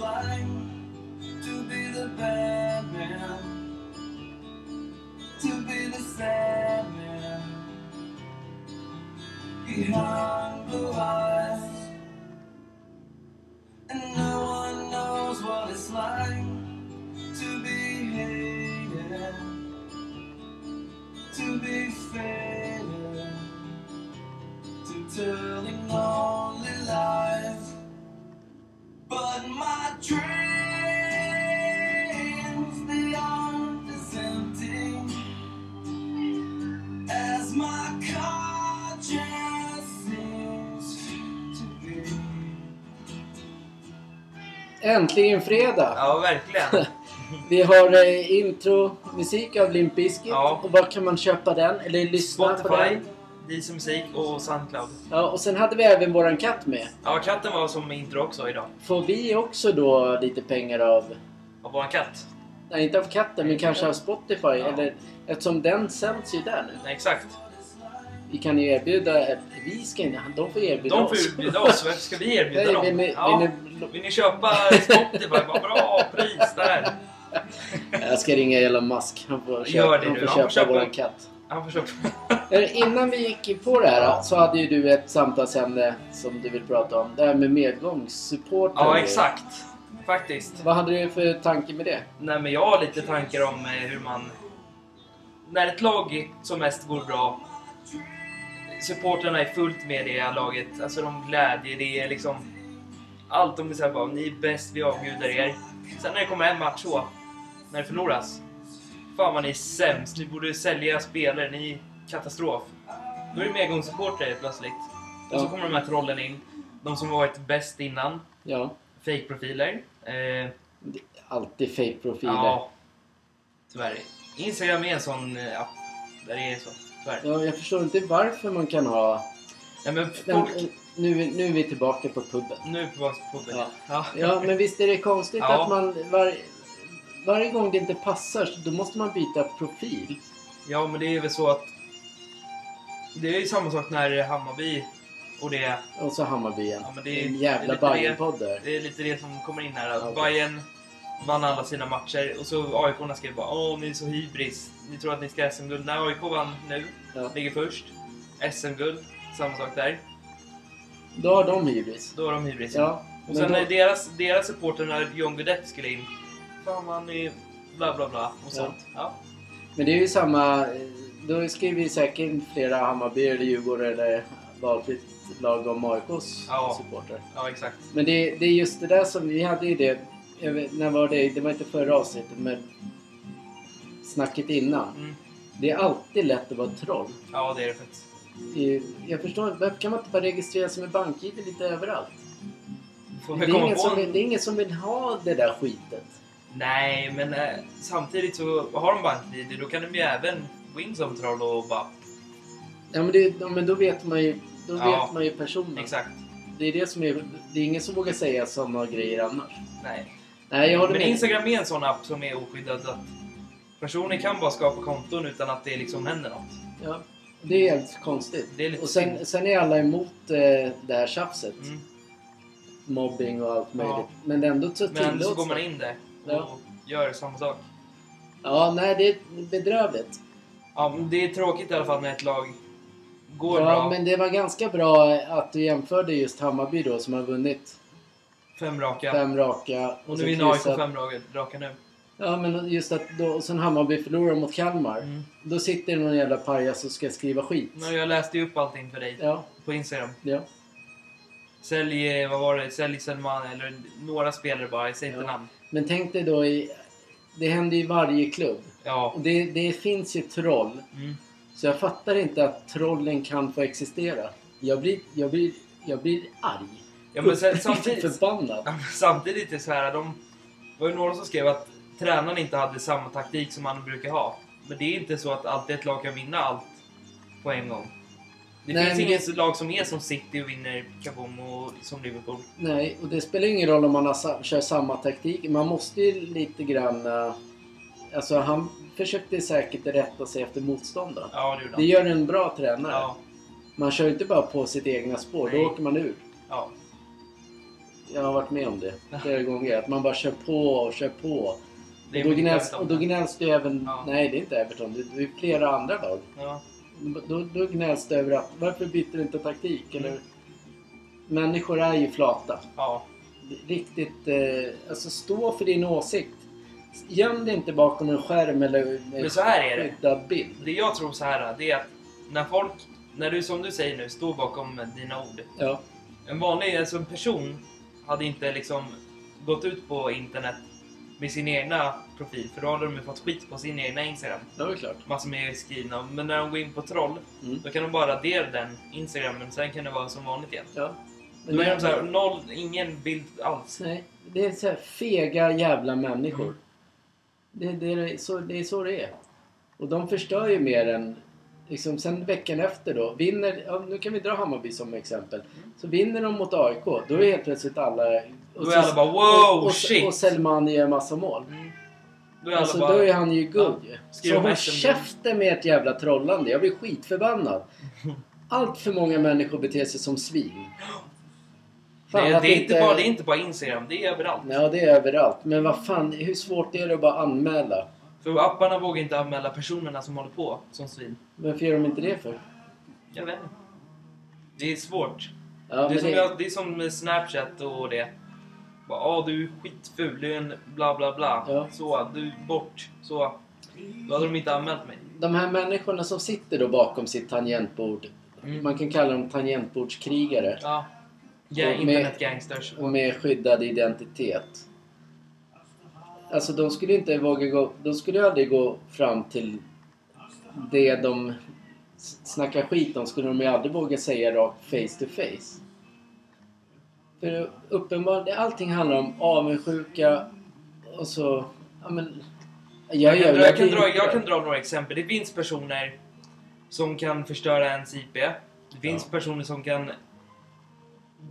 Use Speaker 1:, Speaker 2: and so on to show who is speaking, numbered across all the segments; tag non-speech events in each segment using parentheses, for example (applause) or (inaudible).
Speaker 1: slide.
Speaker 2: Äntligen fredag!
Speaker 3: Ja, verkligen. (laughs)
Speaker 2: Vi har eh, intromusik av Limp Bizkit.
Speaker 3: Ja.
Speaker 2: Och var kan man köpa den? Eller lyssna på
Speaker 3: Spotify,
Speaker 2: den?
Speaker 3: Diesel Musik och Soundcloud.
Speaker 2: Ja, och sen hade vi även våran katt med.
Speaker 3: Ja, katten var som intro också idag.
Speaker 2: Får vi också då lite pengar av...
Speaker 3: Av våran katt.
Speaker 2: Nej, inte av katten, men kanske av Spotify.
Speaker 3: Ja.
Speaker 2: Eller, eftersom den sänds ju där nu.
Speaker 3: Nej, exakt.
Speaker 2: Vi kan ju erbjuda... Vi ska. De får erbjuda
Speaker 3: De
Speaker 2: oss.
Speaker 3: får erbjuda oss. Varför ska vi erbjuda dem?
Speaker 2: vill ni,
Speaker 3: ja.
Speaker 2: vill ni,
Speaker 3: Vill ni köpa Spotify? Vad bra pris där!
Speaker 2: jag ska ringa Elon Musk. Han får köpa,
Speaker 3: Gör det
Speaker 2: han får
Speaker 3: Han
Speaker 2: köpa,
Speaker 3: får köpa-
Speaker 2: våran katt.
Speaker 3: Han får köpa.
Speaker 2: Eh, Innan vi gick på det här så hade ju du ett samtalsämne som du vill prata om. Det här med medgångssupporter.
Speaker 3: Ja, exakt. Faktiskt.
Speaker 2: Vad hade du för tanke med det?
Speaker 3: Nej, men jag har lite tankar om eh, hur man... När ett lag som mest går bra, supporterna är fullt med det här laget. Alltså de glädjer, det är liksom... Allt de säger bara ni är bäst, vi avgudar er. Sen när det kommer en match så, när det förloras. Fan vad ni är sämst, ni borde sälja spelare, ni är katastrof. Då är det medgångssupporter helt plötsligt. Och så
Speaker 2: Ja.
Speaker 3: kommer de här trollen in. De som varit bäst innan.
Speaker 2: Ja,
Speaker 3: Fake-profiler. Eh,
Speaker 2: alltid fake-profiler.
Speaker 3: Ja, tyvärr. Instagram är en sån eh, app där det är så.
Speaker 2: Ja, jag förstår inte varför man kan ha...
Speaker 3: Ja, men folk...
Speaker 2: eh, nu, nu är vi tillbaka på puben.
Speaker 3: Nu på puben.
Speaker 2: Ja.
Speaker 3: Ja.
Speaker 2: Ja, men visst är det konstigt
Speaker 3: Ja.
Speaker 2: att man... Var, varje gång det inte passar då måste man byta profil.
Speaker 3: ja, men det är väl så att... Det är ju samma sak när Hammarby och det...
Speaker 2: Och så Hammarby igen.
Speaker 3: Ja, men det är-
Speaker 2: en
Speaker 3: är
Speaker 2: jävla Bajen-podd där.
Speaker 3: Det är lite det som kommer in här. Att
Speaker 2: Okej.
Speaker 3: Bayern vann alla sina matcher och så AIK skrev bara Åh, ni är så hybris. Ni tror att ni ska SM-guld. När AIK vann nu,
Speaker 2: Ja.
Speaker 3: ligger först. SM-guld, samma sak där.
Speaker 2: Då har de hybris.
Speaker 3: Då har de hybris.
Speaker 2: Ja.
Speaker 3: Och sen
Speaker 2: då-
Speaker 3: när deras, deras supporter när John Guidetti skulle in. Fan han är bla bla bla och
Speaker 2: Ja.
Speaker 3: sånt. Ja.
Speaker 2: Men det är ju samma... Då skriver ju säkert flera Hammarby eller Djurgården eller valfritt lag om AIKs
Speaker 3: Ja.
Speaker 2: supporter.
Speaker 3: ja, exakt.
Speaker 2: Men det, det är just det där som vi hade ju det... Jag vet, när var det? Det var inte förra avsnittet men snacket innan.
Speaker 3: Mm.
Speaker 2: Det är alltid lätt att vara troll.
Speaker 3: Ja, det är det faktiskt.
Speaker 2: Jag förstår varför kan man inte bara registrera sig med BankID lite överallt? Det är, ingen som vill, det är ingen som vill ha det där skitet.
Speaker 3: Nej, men eh, samtidigt så har de bank-id. Då kan de ju även gå in som troll och bara...
Speaker 2: Ja men, det, ja, men då vet man ju, då
Speaker 3: Ja.
Speaker 2: vet man ju personen.
Speaker 3: Exakt.
Speaker 2: Det är det som är... Det är ingen som vågar säga sådana grejer annars.
Speaker 3: Nej.
Speaker 2: Nej, jag håller
Speaker 3: Men
Speaker 2: med.
Speaker 3: Instagram är en sån app som är oskyddad. Att personer kan bara skapa konton utan att det liksom händer något.
Speaker 2: Ja, det är helt konstigt.
Speaker 3: Är
Speaker 2: och sen, sen är alla emot eh, det här tjafset.
Speaker 3: Mm.
Speaker 2: Mobbing och allt möjligt.
Speaker 3: Ja.
Speaker 2: Men ändå så
Speaker 3: Men ändå så går man in där och
Speaker 2: Ja.
Speaker 3: gör samma sak.
Speaker 2: Ja, nej det är bedrövligt.
Speaker 3: Ja, men det är tråkigt i alla fall när ett lag går
Speaker 2: Ja,
Speaker 3: bra.
Speaker 2: men det var ganska bra att du jämförde just Hammarby då som har vunnit
Speaker 3: Fem raka.
Speaker 2: fem raka.
Speaker 3: och nu vinner AIK fem raka, nu.
Speaker 2: Ja, men just att då, sen Hammarby förlorar mot Kalmar.
Speaker 3: Mm.
Speaker 2: Då sitter det någon jävla pajas och ska skriva skit.
Speaker 3: Nu, jag läste ju upp allting för dig
Speaker 2: Ja,
Speaker 3: på Instagram.
Speaker 2: ja.
Speaker 3: Sälj, vad var det? Sälj Selman eller några spelare bara, säger inte
Speaker 2: Ja.
Speaker 3: namn.
Speaker 2: Men tänk dig då i... Det händer i varje klubb.
Speaker 3: Ja.
Speaker 2: Och det, det finns ju troll.
Speaker 3: Mm.
Speaker 2: Så jag fattar inte att trollen kan få existera. Jag blir, jag blir, jag blir arg.
Speaker 3: Ja, men sen, samtidigt,
Speaker 2: förbannad.
Speaker 3: Samtidigt är det så här, de var ju några som skrev att tränaren inte hade samma taktik som han brukar ha. Men det är inte så att alltid ett lag kan vinna allt på en gång. Det
Speaker 2: Nej,
Speaker 3: finns
Speaker 2: men
Speaker 3: inget lag som är som City och vinner kaboom och som Liverpool.
Speaker 2: Nej, och det spelar ingen roll om man har, kör samma taktik. Man måste ju lite grann... eh, Alltså han försökte säkert rätta sig efter motståndaren.
Speaker 3: Ja, det
Speaker 2: Det gör en bra tränare.
Speaker 3: Ja,
Speaker 2: Man kör inte bara på sitt egna spår,
Speaker 3: Nej.
Speaker 2: då åker man ur.
Speaker 3: ja.
Speaker 2: Jag har varit med om det flera gånger. Att man bara kör på och kör på. Och, då gnälls, och då gnälls det även...
Speaker 3: Ja.
Speaker 2: Nej, det är inte Everton. Det är flera andra lag.
Speaker 3: Ja.
Speaker 2: Då, då gnälls det över att varför byter du inte taktik? Eller, människor är ju flata.
Speaker 3: ja.
Speaker 2: Riktigt... Eh, alltså stå för din åsikt. Göm dig inte bakom en skärm eller en
Speaker 3: så här är det.
Speaker 2: bild.
Speaker 3: Det jag tror så här, det är att när folk, när du som du säger nu, står bakom dina ord.
Speaker 2: Ja.
Speaker 3: En vanlig alltså en person hade inte liksom gått ut på internet med sin egna profil, för då hade de ju fått skit på sin egna Instagram.
Speaker 2: Det var klart.
Speaker 3: Massor med skrivna. Men när de går in på troll,
Speaker 2: Mm.
Speaker 3: då kan de bara radera den Instagramen, sen kan det vara som vanligt igen.
Speaker 2: Ja.
Speaker 3: Då är de så här, noll, ingen bild alls.
Speaker 2: Nej, det är så här fega jävla människor.
Speaker 3: Mm.
Speaker 2: Det, det, är så, det är så det är. Och de förstör ju mer än... Liksom, sen veckan efter då, vinner... Ja, nu kan vi dra Hammarby som exempel. Så vinner de mot AIK, då är helt plötsligt alla... Och
Speaker 3: Då är alla bara, wow,
Speaker 2: och, och,
Speaker 3: shit.
Speaker 2: Och Selmani gör massa mål.
Speaker 3: Mm. Då är
Speaker 2: Alltså
Speaker 3: bara,
Speaker 2: då är han ju guld.
Speaker 3: Skriver
Speaker 2: Så håll käften med ert jävla trollande. Jag blir skitförbannad. Allt för många människor beter sig som svin. Fan,
Speaker 3: det,
Speaker 2: att
Speaker 3: det, är inte bara, det är inte bara Instagram, det är överallt.
Speaker 2: Ja, det är överallt. Men vad fan, hur svårt är det att bara anmäla?
Speaker 3: För apparna vågar inte anmäla personerna som håller på som svin.
Speaker 2: Varför gör de inte det för?
Speaker 3: Jag vet inte. Det är svårt.
Speaker 2: Ja,
Speaker 3: det, är som
Speaker 2: det,
Speaker 3: jag, det är som Snapchat och det. Bara, ah, du är skitful, du är en bla bla bla.
Speaker 2: Ja.
Speaker 3: Så, du bort. Så. Då hade de inte anmält mig.
Speaker 2: de här människorna som sitter då bakom sitt tangentbord.
Speaker 3: Mm.
Speaker 2: Man kan kalla dem tangentbordskrigare.
Speaker 3: Ja. Ja, internetgangsters.
Speaker 2: Och med skyddad identitet. Alltså de skulle inte våga gå... De skulle aldrig gå fram till det de snackar skit om. Skulle de ju aldrig våga säga rakt face to face. För uppenbarligen, allting handlar om avundsjuka och så... Ja men...
Speaker 3: Jag,
Speaker 2: Jag,
Speaker 3: kan, dra, jag, kan dra, jag kan dra några exempel. Det finns personer som kan förstöra ens IP. Det finns
Speaker 2: Ja.
Speaker 3: personer som kan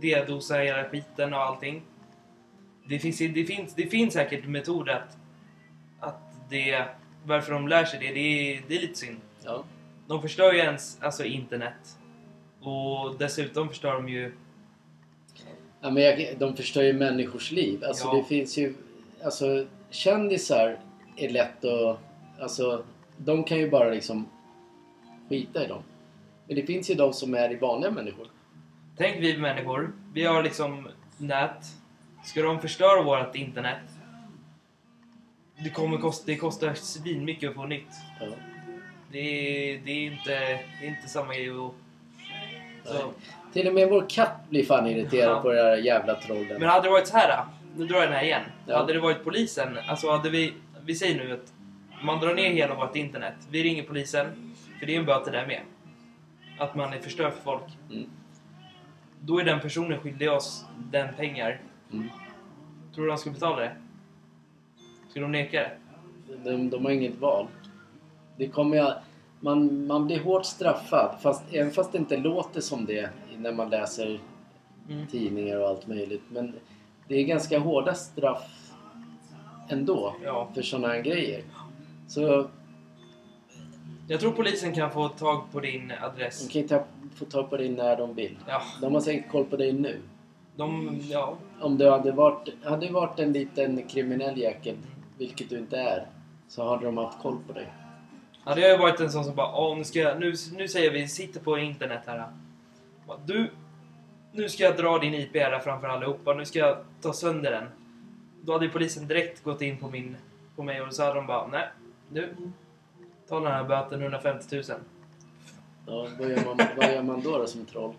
Speaker 3: dedosa hela skiten och allting. Det finns, det finns, det finns säkert metoder att, att det... Varför de lär sig det, det är, det är lite synd.
Speaker 2: Ja.
Speaker 3: De förstör ju ens alltså, internet. Och dessutom förstör de ju...
Speaker 2: Ja, men jag, de förstör ju människors liv. Alltså
Speaker 3: Ja.
Speaker 2: det finns ju... Alltså kändisar är lätt att... Alltså de kan ju bara liksom skita i dem. Men det finns ju de som är i vanliga människor.
Speaker 3: Tänk vi människor, vi har liksom nät. Ska de förstöra vårt internet? Det kommer kosta, det kostar svinmycket att få nytt.
Speaker 2: Ja.
Speaker 3: Det är, det är, inte, det är inte samma grej att... Så.
Speaker 2: Till och med vår katt blir fan irriterad
Speaker 3: Ja.
Speaker 2: på det här jävla trollen.
Speaker 3: Men hade det varit så här, nu drar jag den här igen.
Speaker 2: Ja.
Speaker 3: Hade det varit polisen, alltså hade vi... Vi säger nu att man drar ner hela vårt internet. Vi ringer polisen, för det är en böter där med. Att man är förstör för folk.
Speaker 2: Mm.
Speaker 3: Då är den personen skyldig oss den pengar.
Speaker 2: Mm.
Speaker 3: Tror du de ska betala det? Ska de neka det?
Speaker 2: De, de har inget val. Det kommer ju, man, man blir hårt straffad, fast, även fast det inte låter som det när man läser
Speaker 3: Mm.
Speaker 2: tidningar och allt möjligt. Men det är ganska hårda straff ändå
Speaker 3: Ja.
Speaker 2: för sådana här grejer. Så
Speaker 3: Jag tror polisen kan få tag på din
Speaker 2: de
Speaker 3: adress.
Speaker 2: kan inte få tag på dig när de vill.
Speaker 3: Ja,
Speaker 2: De har säkert koll på dig nu.
Speaker 3: De... Ja.
Speaker 2: Om du hade varit, hade du varit en liten kriminell jäkel, vilket du inte är, så hade de haft koll på dig.
Speaker 3: Hade jag varit en sån som bara Åh, nu, ska jag, nu, nu säger vi, sitter på internet här. Bara, Du, nu ska jag dra din IP här framför allihopa. Nu ska jag ta sönder den. Då hade polisen direkt gått in på, min, på mig och så hade de bara Nej, du. Ta den här böten 150 000.
Speaker 2: Ja, vad, gör man, vad gör man då, då som troll?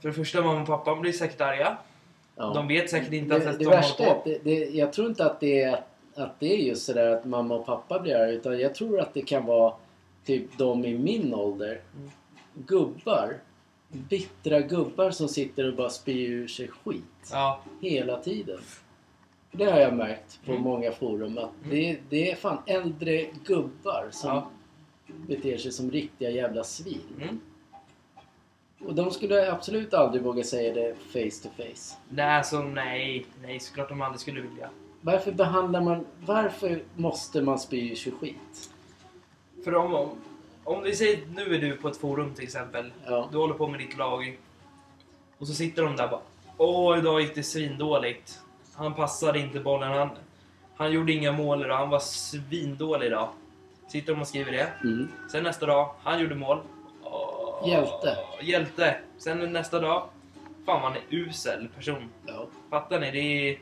Speaker 3: För det första, mamma och pappa blir säkert arga.
Speaker 2: Ja.
Speaker 3: De vet säkert inte att
Speaker 2: det,
Speaker 3: de
Speaker 2: det
Speaker 3: håller
Speaker 2: värsta är
Speaker 3: på.
Speaker 2: att det, det, jag tror inte att det är att det är just sådär att mamma och pappa blir arga utan jag tror att det kan vara typ de i min ålder.
Speaker 3: Mm.
Speaker 2: Gubbar. Bittra gubbar som sitter och bara spyr ur sig skit
Speaker 3: Ja,
Speaker 2: hela tiden. Det har jag märkt på
Speaker 3: Mm.
Speaker 2: många forum att
Speaker 3: Mm.
Speaker 2: det, det är fan äldre gubbar som
Speaker 3: Ja.
Speaker 2: beter sig som riktiga jävla svin. Och de skulle absolut aldrig våga säga det face to face.
Speaker 3: Nej, alltså nej. Nej, såklart de aldrig skulle vilja.
Speaker 2: Varför behandlar man... Varför måste man spy ur sig skit?
Speaker 3: För om, om, om vi säger nu är du på ett forum till exempel.
Speaker 2: Ja.
Speaker 3: Du håller på med ditt lag. Och så sitter de där bara. Åh, idag gick det svindåligt. Han passade inte bollen. Han, han gjorde inga mål idag. Han var svindålig idag. Sitter de och skriver det.
Speaker 2: Mm.
Speaker 3: Sen nästa dag, han gjorde mål.
Speaker 2: Hjälte.
Speaker 3: Hjälte. Sen nästa dag, fan man är usel person.
Speaker 2: Ja.
Speaker 3: Fattar ni? Det är,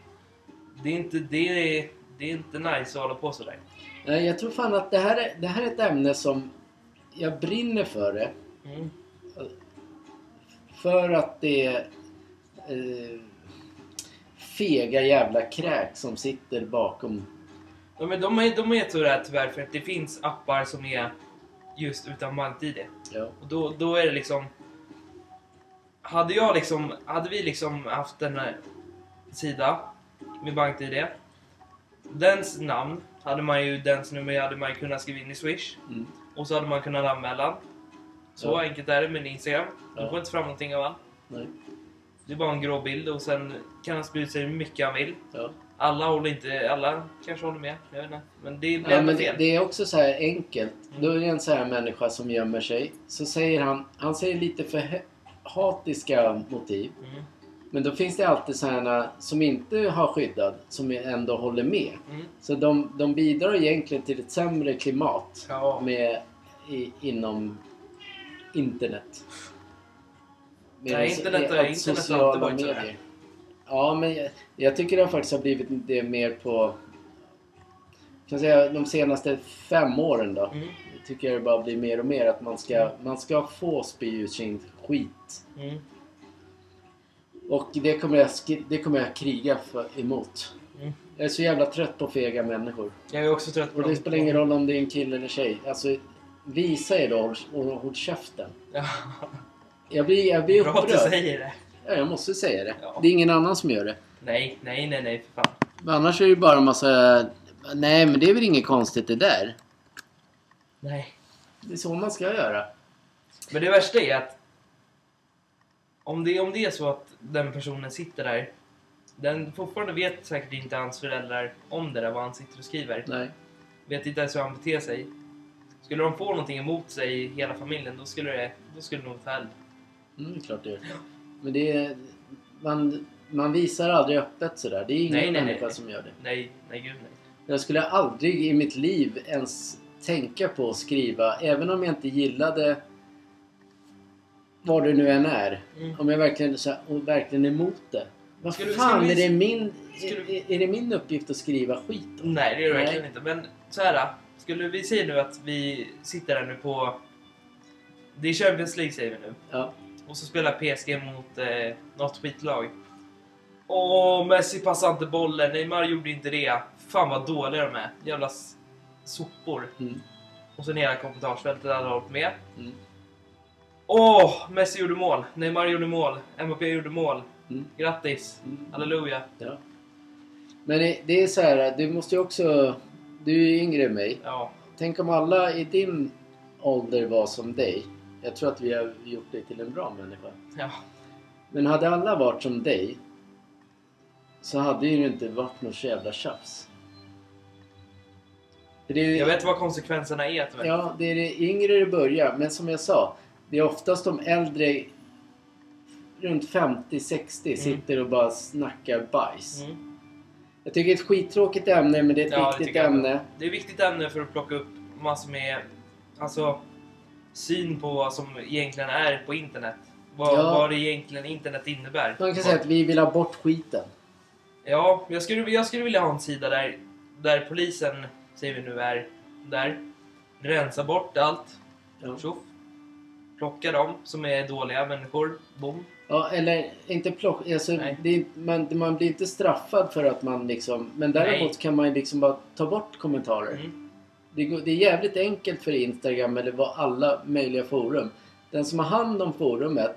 Speaker 3: det är inte, det är, det är inte nice att hålla på sådär.
Speaker 2: Nej, jag tror fan att det här, är, det här är ett ämne som jag brinner för det.
Speaker 3: Mm.
Speaker 2: För att det är eh, fega jävla kräk som sitter bakom.
Speaker 3: De, är, de, är, de är så där tyvärr för att det finns appar som är just utan bank-id.
Speaker 2: Ja.
Speaker 3: Och då, då är det liksom... Hade jag liksom... Hade vi liksom haft en sida med bank-id. Dens namn hade man ju, dens nummer hade man kunnat skriva in i Swish.
Speaker 2: Mm.
Speaker 3: Och så hade man kunnat anmäla. Så
Speaker 2: Ja.
Speaker 3: enkelt är det med Instagram. Du
Speaker 2: Ja.
Speaker 3: får inte fram någonting av han.
Speaker 2: Nej.
Speaker 3: Det är bara en grå bild och sen kan han sprida sig hur mycket han vill.
Speaker 2: Ja.
Speaker 3: Alla håller inte... Alla kanske håller med. Jag vet inte. Men det blir
Speaker 2: Ja, men
Speaker 3: fel.
Speaker 2: det, är också så här enkelt. Då är det en så här människa som gömmer sig. Så säger han, han säger lite för hatiska motiv.
Speaker 3: Mm.
Speaker 2: Men då finns det alltid sådana som inte har skyddad, som ändå håller med.
Speaker 3: Mm.
Speaker 2: Så de, de bidrar egentligen till ett sämre klimat
Speaker 3: Ja.
Speaker 2: med, i, inom internet. Med
Speaker 3: Nej, internet
Speaker 2: allt
Speaker 3: internet
Speaker 2: sociala
Speaker 3: alltid varit så här.
Speaker 2: medier. Ja, men jag, jag tycker det faktiskt har blivit det mer på... Kan säga de senaste fem åren då.
Speaker 3: Mm.
Speaker 2: Tycker jag det bara blir mer och mer att man ska, man ska få spy ut sin skit.
Speaker 3: Mm.
Speaker 2: Och det kommer jag, det kommer jag kriga för, emot.
Speaker 3: Mm.
Speaker 2: Jag är så jävla trött på fega människor.
Speaker 3: Jag är också trött på
Speaker 2: Och det spelar ingen roll om det är en kille eller tjej. Alltså, visa er då och håll, käften.
Speaker 3: Ja.
Speaker 2: Jag blir, jag blir
Speaker 3: Bra att du
Speaker 2: upprörd.
Speaker 3: säger det.
Speaker 2: Ja, jag måste säga det.
Speaker 3: Ja.
Speaker 2: Det är ingen annan som gör det.
Speaker 3: Nej, nej, nej, nej, för fan.
Speaker 2: Men Annars är det ju bara en massa... Nej, men det är väl inget konstigt det där.
Speaker 3: Nej.
Speaker 2: Det är så man ska göra.
Speaker 3: Men det värsta är att om det, om det är så att den personen sitter där, den fortfarande vet säkert inte hans föräldrar om det där, vad han sitter och skriver.
Speaker 2: Nej.
Speaker 3: Vet inte ens hur han beter sig. Skulle de få någonting emot sig, hela familjen, då skulle det, då skulle det nog ta eld.
Speaker 2: Mm, klart det gör. (laughs) Men det är... Man, man visar aldrig öppet sådär. Det är ingen
Speaker 3: Nej, nej,
Speaker 2: människa
Speaker 3: nej.
Speaker 2: som gör det.
Speaker 3: Nej, nej gud nej.
Speaker 2: Jag skulle aldrig i mitt liv ens tänka på att skriva, även om jag inte gillade vad det nu än är.
Speaker 3: Mm.
Speaker 2: Om jag verkligen, så här, och verkligen är emot det. Vad
Speaker 3: Skulle-
Speaker 2: fan,
Speaker 3: skulle vi-
Speaker 2: är, det min,
Speaker 3: skulle-
Speaker 2: är, är det min uppgift att skriva skit då?
Speaker 3: Nej, det är det
Speaker 2: Nej.
Speaker 3: verkligen inte. Men så här, skulle vi säga nu att vi sitter här nu på... Det är Champions League säger vi nu.
Speaker 2: Ja.
Speaker 3: Och så spelar PSG mot eh, något skitlag. Åh, Messi passade inte bollen. Neymar gjorde inte det. Fan vad dåliga de är. Jävla sopor.
Speaker 2: Mm.
Speaker 3: Och sen hela kommentarsfältet hade hållit med.
Speaker 2: Mm.
Speaker 3: Åh, Messi gjorde mål. Neymar gjorde mål. Mbappé gjorde mål.
Speaker 2: Mm.
Speaker 3: Grattis.
Speaker 2: Mm.
Speaker 3: Halleluja.
Speaker 2: Ja. Men det, det är så här, du måste ju också... Du är ju yngre än mig.
Speaker 3: Ja.
Speaker 2: Tänk om alla i din ålder var som dig. Jag tror att vi har gjort dig till en bra människa.
Speaker 3: ja.
Speaker 2: Men hade alla varit som dig så hade ju det inte varit något så jävla tjafs. Är,
Speaker 3: Jag vet vad konsekvenserna är tyvärr.
Speaker 2: Ja, det är det yngre det börjar. Men som jag sa, det är oftast de äldre runt 50-60 sitter och bara snackar bajs.
Speaker 3: Mm.
Speaker 2: Jag tycker det är ett skittråkigt ämne, men det är ett
Speaker 3: Ja,
Speaker 2: viktigt ämne.
Speaker 3: Det är ett viktigt ämne för att plocka upp massor med alltså, syn på vad som egentligen är på internet. Vad,
Speaker 2: Ja.
Speaker 3: vad det egentligen internet innebär.
Speaker 2: Man kan säga att vi vill ha bort skiten.
Speaker 3: Ja, jag skulle, jag skulle vilja ha en sida där, där polisen, säger vi nu, är där. Rensar bort allt.
Speaker 2: Ja.
Speaker 3: Tjoff. Plocka dem som är dåliga människor. Bom.
Speaker 2: Ja, eller inte plock... Alltså, det man, man blir inte straffad för att man liksom... Men däremot
Speaker 3: Nej.
Speaker 2: kan man ju liksom bara ta bort kommentarer.
Speaker 3: Mm.
Speaker 2: Det, går, det är jävligt enkelt för Instagram eller vad alla möjliga forum. Den som har hand om forumet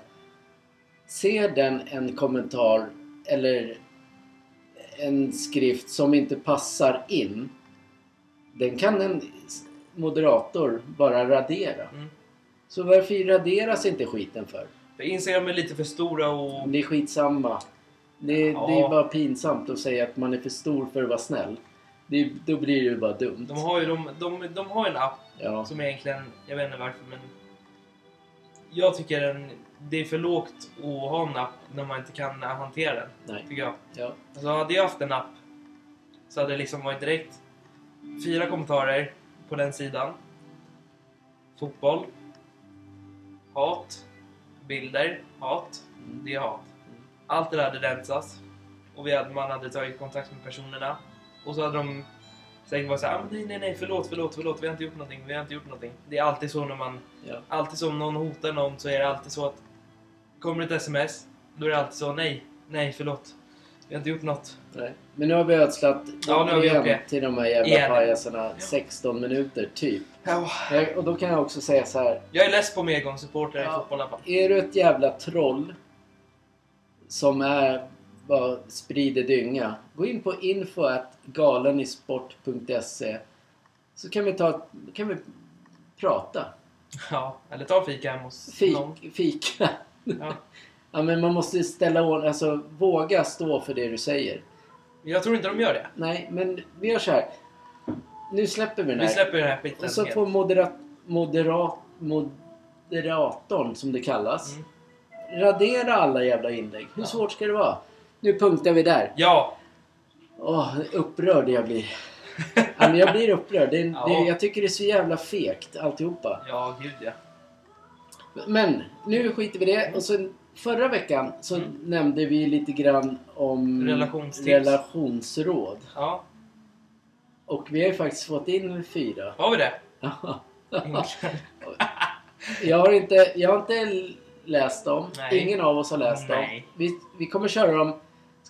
Speaker 2: ser den en kommentar eller en skrift som inte passar in. Den kan en moderator bara radera.
Speaker 3: Mm.
Speaker 2: Så varför raderas inte skiten för?
Speaker 3: För Instagram är lite för stora och...
Speaker 2: Det är skitsamma. Det,
Speaker 3: Ja.
Speaker 2: det är bara pinsamt att säga att man är för stor för att vara snäll. Det, då blir det ju bara dumt.
Speaker 3: De har ju de, de, de har en app
Speaker 2: Ja.
Speaker 3: som egentligen, jag vet inte varför men jag tycker den, det är för lågt att ha en app när man inte kan hantera den.
Speaker 2: Nej.
Speaker 3: Tycker jag.
Speaker 2: Ja.
Speaker 3: Alltså hade jag haft en app så hade det liksom varit direkt fyra kommentarer på den sidan. Fotboll. Hat. Bilder. Hat.
Speaker 2: Mm.
Speaker 3: Det är hat. Allt det där hade rensats. Och vi hade, man hade tagit kontakt med personerna. Och så hade de säkert varit såhär, ah, nej, nej, nej, förlåt, förlåt, förlåt, vi har inte gjort någonting, vi har inte gjort någonting. Det är alltid så när man,
Speaker 2: Ja.
Speaker 3: alltid så om någon hotar någon så är det alltid så att kommer ett sms, då är det alltid så, nej, nej, förlåt. Vi har inte gjort något.
Speaker 2: Nej. Men nu har vi ödslat
Speaker 3: Ja, nu har vi
Speaker 2: igen
Speaker 3: det.
Speaker 2: till de här jävla
Speaker 3: Igen.
Speaker 2: pajasarna 16 minuter, typ.
Speaker 3: Ja.
Speaker 2: Och då kan jag också säga så här.
Speaker 3: Jag är less på medgångssupportrar i
Speaker 2: Ja.
Speaker 3: fotboll i alla fall.
Speaker 2: Är du ett jävla troll som är bara sprider dynga. Gå in på info.galenisport.se så kan vi ta kan vi prata.
Speaker 3: Ja, eller ta fika hem hos
Speaker 2: Fik,
Speaker 3: någon.
Speaker 2: fika.
Speaker 3: Ja. (laughs)
Speaker 2: Ja men man måste ställa ordning, alltså våga stå för det du säger.
Speaker 3: Jag tror inte de gör det.
Speaker 2: Nej men vi gör så här. Nu släpper vi den
Speaker 3: Vi
Speaker 2: här.
Speaker 3: släpper den här skiten
Speaker 2: Och så får moderat, moderat, moderatorn som det kallas
Speaker 3: Mm.
Speaker 2: radera alla jävla inlägg. Hur
Speaker 3: Ja.
Speaker 2: svårt ska det vara? Nu punktar vi där.
Speaker 3: Ja!
Speaker 2: Åh, upprörd jag blir. ja, men jag blir upprörd. Det, (laughs)
Speaker 3: Ja.
Speaker 2: det, jag tycker det är så jävla fegt alltihopa.
Speaker 3: Ja, gud ja.
Speaker 2: Men nu skiter vi det. Och så förra veckan så
Speaker 3: Mm.
Speaker 2: nämnde vi lite grann om relationsråd.
Speaker 3: Ja,
Speaker 2: Och vi har ju faktiskt fått in fyra.
Speaker 3: har vi det? (laughs)
Speaker 2: Jag, har inte, jag har inte läst dem.
Speaker 3: Nej.
Speaker 2: Ingen av oss har läst dem.
Speaker 3: Nej.
Speaker 2: Vi, vi kommer köra dem.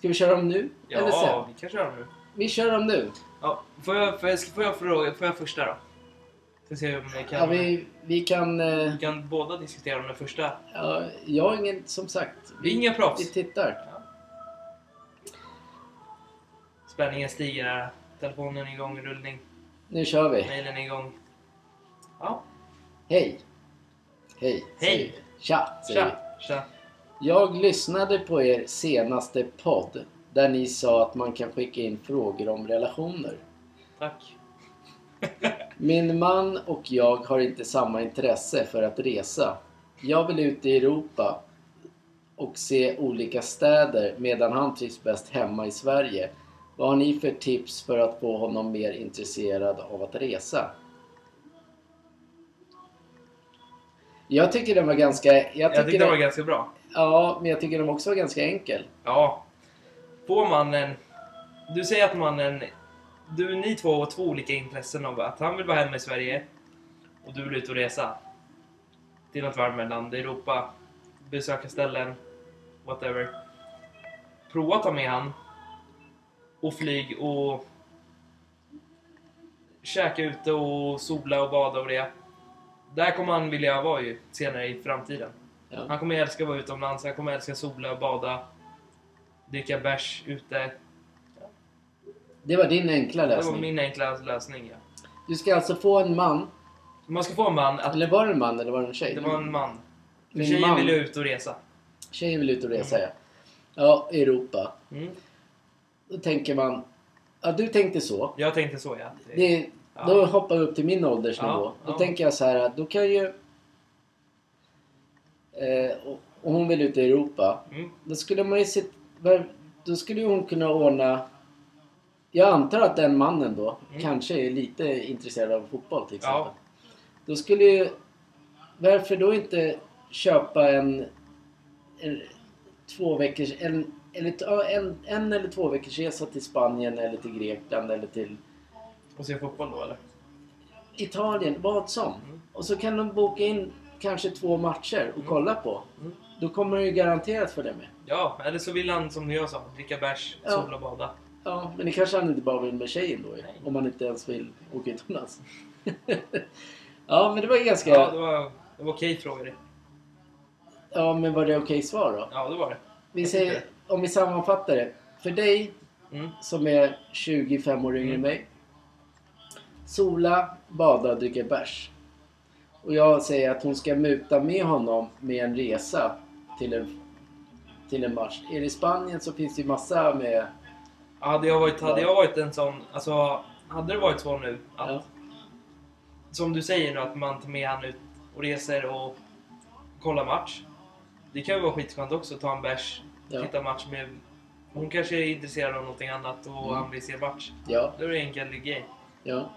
Speaker 2: Ska vi köra dem nu? Eller sen?
Speaker 3: Ja, vi kan köra nu.
Speaker 2: Vi kör dem nu.
Speaker 3: Ja, får, jag, får, jag, får, jag fråga, får jag första då? Ska se om jag kan,
Speaker 2: Ja, vi, vi kan... eh,
Speaker 3: vi kan båda diskutera om den första.
Speaker 2: Ja, jag har ingen, som sagt.
Speaker 3: Vi är inga proffs.
Speaker 2: Vi tittar.
Speaker 3: Spänningen stiger här. Telefonen är igång, rullning.
Speaker 2: Nu kör vi.
Speaker 3: Mailen är igång. Ja,
Speaker 2: Hej. Hej.
Speaker 3: Hej.
Speaker 2: vi. Tja.
Speaker 3: tja! tja.
Speaker 2: Jag lyssnade på er senaste podd. Där ni sa att man kan skicka in frågor om relationer.
Speaker 3: Tack.
Speaker 2: Min man och jag har inte samma intresse för att resa. Jag vill ut i Europa och se olika städer medan han trivs bäst hemma i Sverige. Vad har ni för tips för att få honom mer intresserad av att resa? Jag tycker den var ganska... Jag
Speaker 3: Jag
Speaker 2: tycker
Speaker 3: det var
Speaker 2: den,
Speaker 3: ganska bra.
Speaker 2: Ja, men jag tycker de också var ganska enkel.
Speaker 3: Ja. Får man en... Du säger att man en... Du, ni två har två olika intressen av att han vill vara hemma i Sverige och du vill ut och resa. Till något varmare land, Europa, besöka ställen, whatever. Prova att ta med han och flyg och käka ute och sola och bada och det. Där kommer han vilja vara ju senare i framtiden.
Speaker 2: Ja.
Speaker 3: Han kommer älska att vara utomlands, han kommer älska sola och bada. Dricka bärs ute.
Speaker 2: Det var din enkla
Speaker 3: Det var
Speaker 2: lösning.
Speaker 3: min enkla lösning. Ja.
Speaker 2: Du ska alltså få en man.
Speaker 3: Man ska få en man att...
Speaker 2: Eller var det en man eller var det en tjej?
Speaker 3: Det var en man. För
Speaker 2: Min
Speaker 3: tjejen
Speaker 2: man.
Speaker 3: vill ut och resa.
Speaker 2: Tjejen vill ut och resa ja. Ja, Europa.
Speaker 3: Mm.
Speaker 2: Då tänker man... Ja, du tänkte så.
Speaker 3: Jag tänkte så ja. Det,
Speaker 2: Det,
Speaker 3: Ja.
Speaker 2: Då hoppar vi upp till min åldersnivå.
Speaker 3: Ja,
Speaker 2: Då
Speaker 3: ja.
Speaker 2: tänker jag så här att då kan ju... Eh, och, hon vill ut i Europa.
Speaker 3: Mm.
Speaker 2: Då skulle man ju var- Då skulle hon kunna ordna... Jag antar att den mannen då
Speaker 3: Mm.
Speaker 2: kanske är lite intresserad av fotboll till exempel.
Speaker 3: Ja.
Speaker 2: Då skulle ju... Varför då inte köpa en... en två veckors... En, eller, en, en eller två veckors resa till Spanien eller till Grekland eller till
Speaker 3: Och se fotboll då eller?
Speaker 2: Italien, vad som.
Speaker 3: Mm.
Speaker 2: Och så kan de boka in kanske två matcher och
Speaker 3: Mm.
Speaker 2: kolla på.
Speaker 3: Mm.
Speaker 2: Då kommer de ju garanterat för det med.
Speaker 3: Ja, eller så vill han som jag sa, dricka bärs,
Speaker 2: Ja.
Speaker 3: sola och bada.
Speaker 2: Ja, men det kanske han inte bara vill med tjejen då.
Speaker 3: Nej.
Speaker 2: Om man inte ens vill åka utomlands. (laughs) ja, men det var ganska...
Speaker 3: Ja,
Speaker 2: Ja,
Speaker 3: det var, det var okej frågor det.
Speaker 2: men var det okej svar då?
Speaker 3: Ja, det var det.
Speaker 2: Vi säger, om vi sammanfattar det. För dig
Speaker 3: Mm.
Speaker 2: som är 25 år yngre än
Speaker 3: Mm.
Speaker 2: mig. Sola, bada, dricka bärs. Och jag säger att hon ska muta med honom med en resa till en, till en match. Är det i Spanien så finns det ju massa med...
Speaker 3: Hade jag varit, hade jag varit en sån, alltså hade det varit så nu att
Speaker 2: Ja.
Speaker 3: som du säger nu att man tar med han ut och reser och kollar match. Det kan ju vara skitskönt också ta en bärs,
Speaker 2: Ja.
Speaker 3: titta match med... Hon kanske är intresserad av någonting annat och
Speaker 2: Mm.
Speaker 3: han vill se match.
Speaker 2: Ja,
Speaker 3: Då är det en enkel grej.
Speaker 2: ja.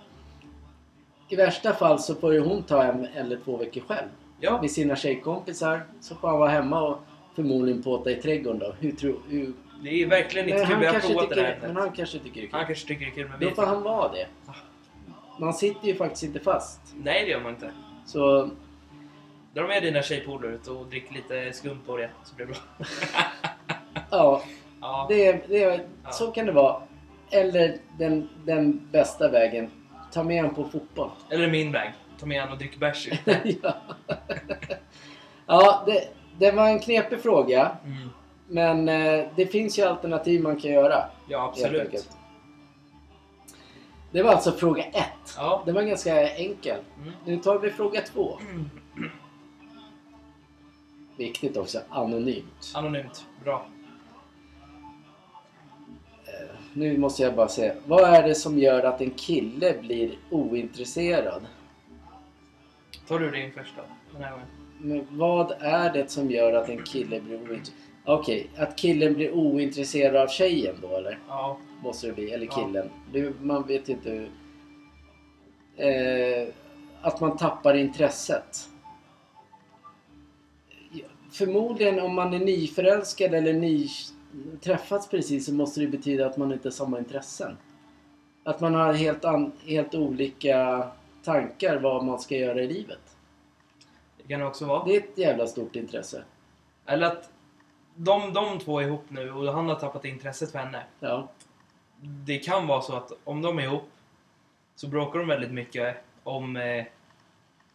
Speaker 2: I värsta fall så får ju hon ta en eller två veckor själv.
Speaker 3: Ja,
Speaker 2: Med sina tjejkompisar. Så får han vara hemma och förmodligen påta i trädgården då. Hur tror... Hur...
Speaker 3: det är verkligen inte kul.
Speaker 2: han,
Speaker 3: Vi har
Speaker 2: kanske
Speaker 3: provat det här
Speaker 2: men han kanske tycker det är kul.
Speaker 3: Han kanske tycker det är kul, men
Speaker 2: Då får han vara det. Man sitter ju faktiskt inte fast.
Speaker 3: Nej, det gör man inte.
Speaker 2: Så
Speaker 3: Dra med dina tjejpolare ut och drick lite skum på det, så blir det bra. (laughs)
Speaker 2: ja,
Speaker 3: Ja,
Speaker 2: det, det, så kan det vara. Eller den, den bästa vägen. Ta med honom på fotboll.
Speaker 3: eller min väg. Ta med han och drick bärs (laughs)
Speaker 2: ja, ja det, det var en knepig fråga.
Speaker 3: Mm.
Speaker 2: Men eh, det finns ju alternativ man kan göra.
Speaker 3: Ja, absolut.
Speaker 2: Det var alltså fråga ett.
Speaker 3: Ja.
Speaker 2: Det var ganska enkel.
Speaker 3: Mm.
Speaker 2: Nu tar vi fråga två.
Speaker 3: Mm.
Speaker 2: Viktigt också, anonymt.
Speaker 3: Anonymt. Bra.
Speaker 2: Nu måste jag bara säga. Vad är det som gör att en kille blir ointresserad?
Speaker 3: Tar du din första den här gången?
Speaker 2: Men vad är det som gör att en kille blir ointresserad? Okej, att killen blir ointresserad av tjejen då eller?
Speaker 3: Ja.
Speaker 2: Måste det bli. Eller killen. Det, man vet inte hur... Eh, att man tappar intresset. Förmodligen om man är nyförälskad eller ny, träffats precis så måste det betyda att man inte har samma intressen. Att man har helt, an, helt olika tankar vad man ska göra i livet.
Speaker 3: Det kan det också vara.
Speaker 2: Det är ett jävla stort intresse.
Speaker 3: Eller att de, de två är ihop nu och han har tappat intresset för henne.
Speaker 2: Ja.
Speaker 3: Det kan vara så att om de är ihop så bråkar de väldigt mycket om eh,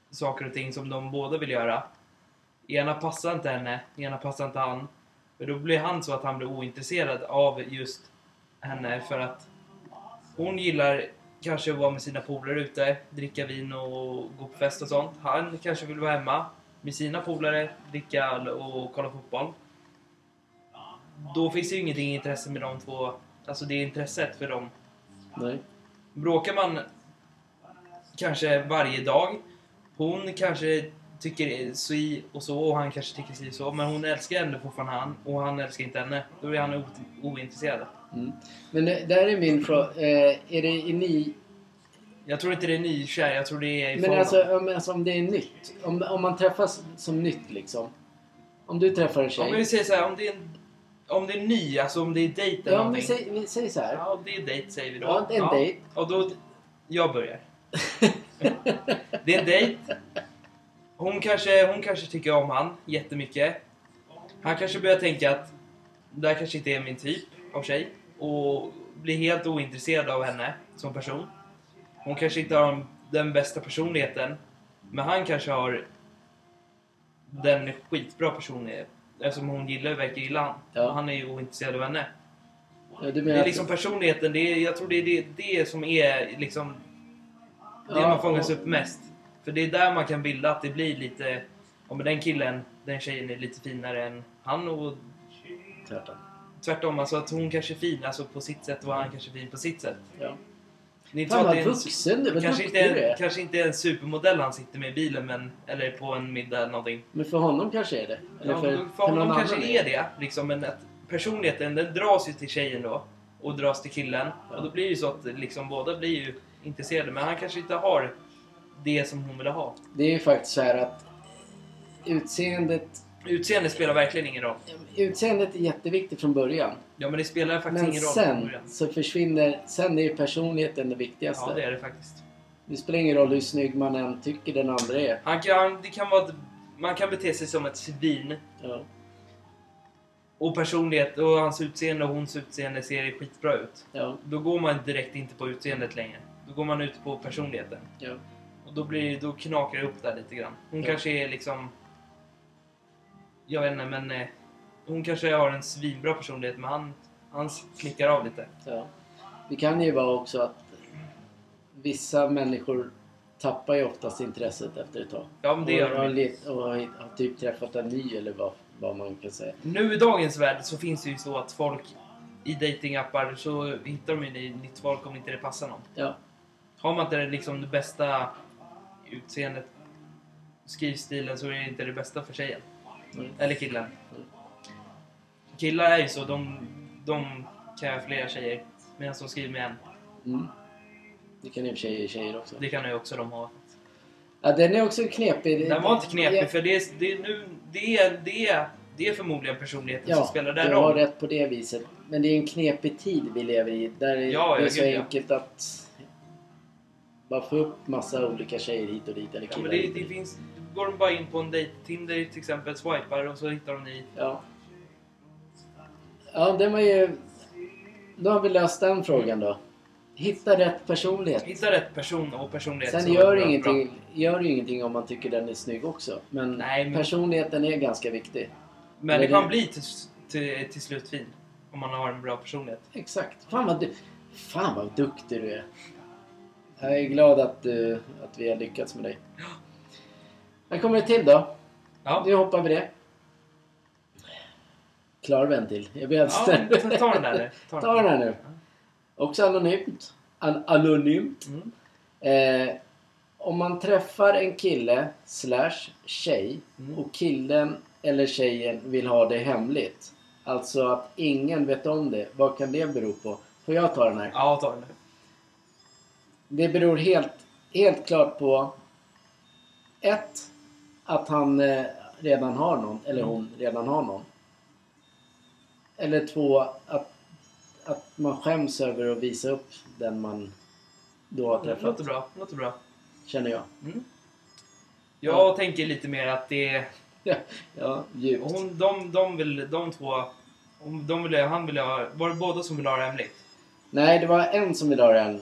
Speaker 3: saker och ting som de båda vill göra. Ena passar inte henne, ena passar inte han. För då blir han så att han blir ointresserad av just henne för att hon gillar kanske att vara med sina polare ute, dricka vin och gå på fest och sånt. Han kanske vill vara hemma med sina polare, dricka öl och kolla fotboll. Då finns det ju ingenting intresse med de två, alltså det är intresset för dem.
Speaker 2: Nej.
Speaker 3: Bråkar man kanske varje dag, hon kanske tycker si och så och han kanske tycker si och så, men hon älskar ändå fortfarande han och han älskar inte henne. Då är han ointresserad.
Speaker 2: Mm. Men det, där är min fråga. Eh, är det i ni...
Speaker 3: Jag tror inte det är nykär, jag tror det är i
Speaker 2: Men alltså, om, alltså om det är nytt. Om, om man träffas som nytt liksom. Om du träffar en
Speaker 3: Om
Speaker 2: tjej.
Speaker 3: vi säger så här, om det är, en, om det är ny, alltså om det är dejt eller
Speaker 2: Ja, om
Speaker 3: någonting.
Speaker 2: säger, vi säger så här.
Speaker 3: Ja, det är dejt säger vi då.
Speaker 2: Ja, det är en dejt.
Speaker 3: Och då, jag börjar. (laughs) Det är en dejt. Hon kanske, hon kanske tycker om han jättemycket. Han kanske börjar tänka att det här kanske inte är min typ av tjej. Och blir helt ointresserad av henne som person. Hon kanske inte har den bästa personligheten. Men han kanske har den skitbra personligheten. Eftersom hon gillar, verkar gilla han.
Speaker 2: Ja.
Speaker 3: Och han är ju ointresserad av henne.
Speaker 2: Ja,
Speaker 3: Det är liksom personligheten, det är, jag tror det är det, det som är liksom det
Speaker 2: Ja,
Speaker 3: man fångas upp mest. För det är där man kan bilda att det blir lite, om den killen, den tjejen är lite finare än han och
Speaker 2: Tvärtom.
Speaker 3: tvärtom. Alltså att hon kanske är fin alltså på sitt sätt och han kanske är fin på sitt sätt.
Speaker 2: Ja.
Speaker 3: Är
Speaker 2: Fan
Speaker 3: så att det
Speaker 2: vad
Speaker 3: är en,
Speaker 2: vuxen du
Speaker 3: kanske, inte en,
Speaker 2: är.
Speaker 3: kanske inte en supermodell han sitter med i bilen men, eller på en middag eller någonting.
Speaker 2: Men för honom kanske är det. Eller
Speaker 3: Ja,
Speaker 2: för,
Speaker 3: för, honom
Speaker 2: någon
Speaker 3: kanske
Speaker 2: annan
Speaker 3: det är det. Liksom, men att personligheten den dras ju till tjejen då. Och dras till killen.
Speaker 2: Ja.
Speaker 3: Och då blir det ju så att liksom, båda blir ju intresserade. Men han kanske inte har det som hon vill ha.
Speaker 2: Det är ju faktiskt så här att utseendet,
Speaker 3: Utseende spelar verkligen ingen roll.
Speaker 2: utseendet är jätteviktigt från början.
Speaker 3: Ja men det spelar faktiskt
Speaker 2: Men
Speaker 3: ingen roll. från
Speaker 2: sen
Speaker 3: början.
Speaker 2: så försvinner, sen är ju personligheten det viktigaste.
Speaker 3: Ja det är det faktiskt.
Speaker 2: Det spelar ingen roll hur snygg man än tycker den andra är.
Speaker 3: Han kan, det kan vara, man kan bete sig som ett svin.
Speaker 2: Ja.
Speaker 3: Och personlighet och hans utseende och hons utseende ser skitbra ut.
Speaker 2: Ja.
Speaker 3: Då går man direkt inte på utseendet längre. Då går man ut på personligheten.
Speaker 2: Ja.
Speaker 3: Och då, blir, då knakar det upp där lite grann. Hon
Speaker 2: Ja.
Speaker 3: kanske är liksom... Jag vet inte, men... Eh, hon kanske har en svinbra personlighet, men han, han klickar av lite.
Speaker 2: Ja. Det kan ju vara också att vissa människor tappar ju oftast intresset efter ett tag.
Speaker 3: Ja, men det
Speaker 2: och,
Speaker 3: gör de.
Speaker 2: let- och har, typ träffat en ny eller vad, vad man kan säga.
Speaker 3: Nu i dagens värld så finns det ju så att folk i datingappar så hittar de ju nytt folk om inte det passar någon.
Speaker 2: Ja.
Speaker 3: Har man inte liksom det bästa utseendet, skrivstilen, så är det inte det bästa för tjejen.
Speaker 2: Mm.
Speaker 3: Eller killen. Killar är ju så, de, de kan flera tjejer. Medan de skriver med en.
Speaker 2: Mm. Det kan för sig tjejer också.
Speaker 3: Det kan ju också de ha.
Speaker 2: Ja, den är också knepig.
Speaker 3: Den var inte knepig
Speaker 2: Ja,
Speaker 3: för det är, det är, nu, det är, det är, det är förmodligen personligheten som
Speaker 2: Ja,
Speaker 3: spelar
Speaker 2: du
Speaker 3: där
Speaker 2: har
Speaker 3: roll.
Speaker 2: rätt på det viset. Men det är en knepig tid vi lever i. Där
Speaker 3: Ja,
Speaker 2: det
Speaker 3: ja,
Speaker 2: är så
Speaker 3: ja.
Speaker 2: enkelt att bara få upp massa olika tjejer hit och dit. Eller
Speaker 3: Ja,
Speaker 2: killar
Speaker 3: men det,
Speaker 2: hit
Speaker 3: det finns, går de bara in på en dejt, Tinder till exempel, swipar och så hittar de ni.
Speaker 2: Ja. Ja, den var ju... Då har vi löst den frågan då. Hitta rätt personlighet.
Speaker 3: Hitta rätt person och personlighet.
Speaker 2: Sen gör det
Speaker 3: bra.
Speaker 2: ingenting, gör det ingenting om man tycker den är snygg också. Men,
Speaker 3: Nej, men-
Speaker 2: personligheten är ganska viktig.
Speaker 3: Men det
Speaker 2: Men
Speaker 3: kan
Speaker 2: det-
Speaker 3: bli till, till, till slut fin. Om man har en bra personlighet.
Speaker 2: Exakt. Fan vad, du, fan vad duktig du är. Jag är glad att, du, att vi har lyckats med dig. När kommer det till då?
Speaker 3: Ja,
Speaker 2: Nu hoppar vi det. Klarar vi en till? Jag blir helt
Speaker 3: ja ta, den där. Ta
Speaker 2: Ta den här nu. Också anonymt. An anonymt.
Speaker 3: Mm.
Speaker 2: Eh, om man träffar en kille slash tjej
Speaker 3: Mm.
Speaker 2: och killen eller tjejen vill ha det hemligt. Alltså att ingen vet om det. Vad kan det bero på? Får jag ta den här?
Speaker 3: Ja, ta den.
Speaker 2: Det beror helt, helt klart på ett, att han eh, redan har någon, eller hon redan har någon. Eller två, att, att man skäms över att visa upp den man då har
Speaker 3: Det
Speaker 2: träffat.
Speaker 3: låter bra. Låter bra.
Speaker 2: Känner jag.
Speaker 3: Mm. Jag tänker lite mer att det. (laughs)
Speaker 2: Ja, ja djupt.
Speaker 3: Hon, de, de vill, de två... om De vill, han vill ha... Var det båda som vill ha det hemligt?
Speaker 2: Nej, det var en som vill ha den.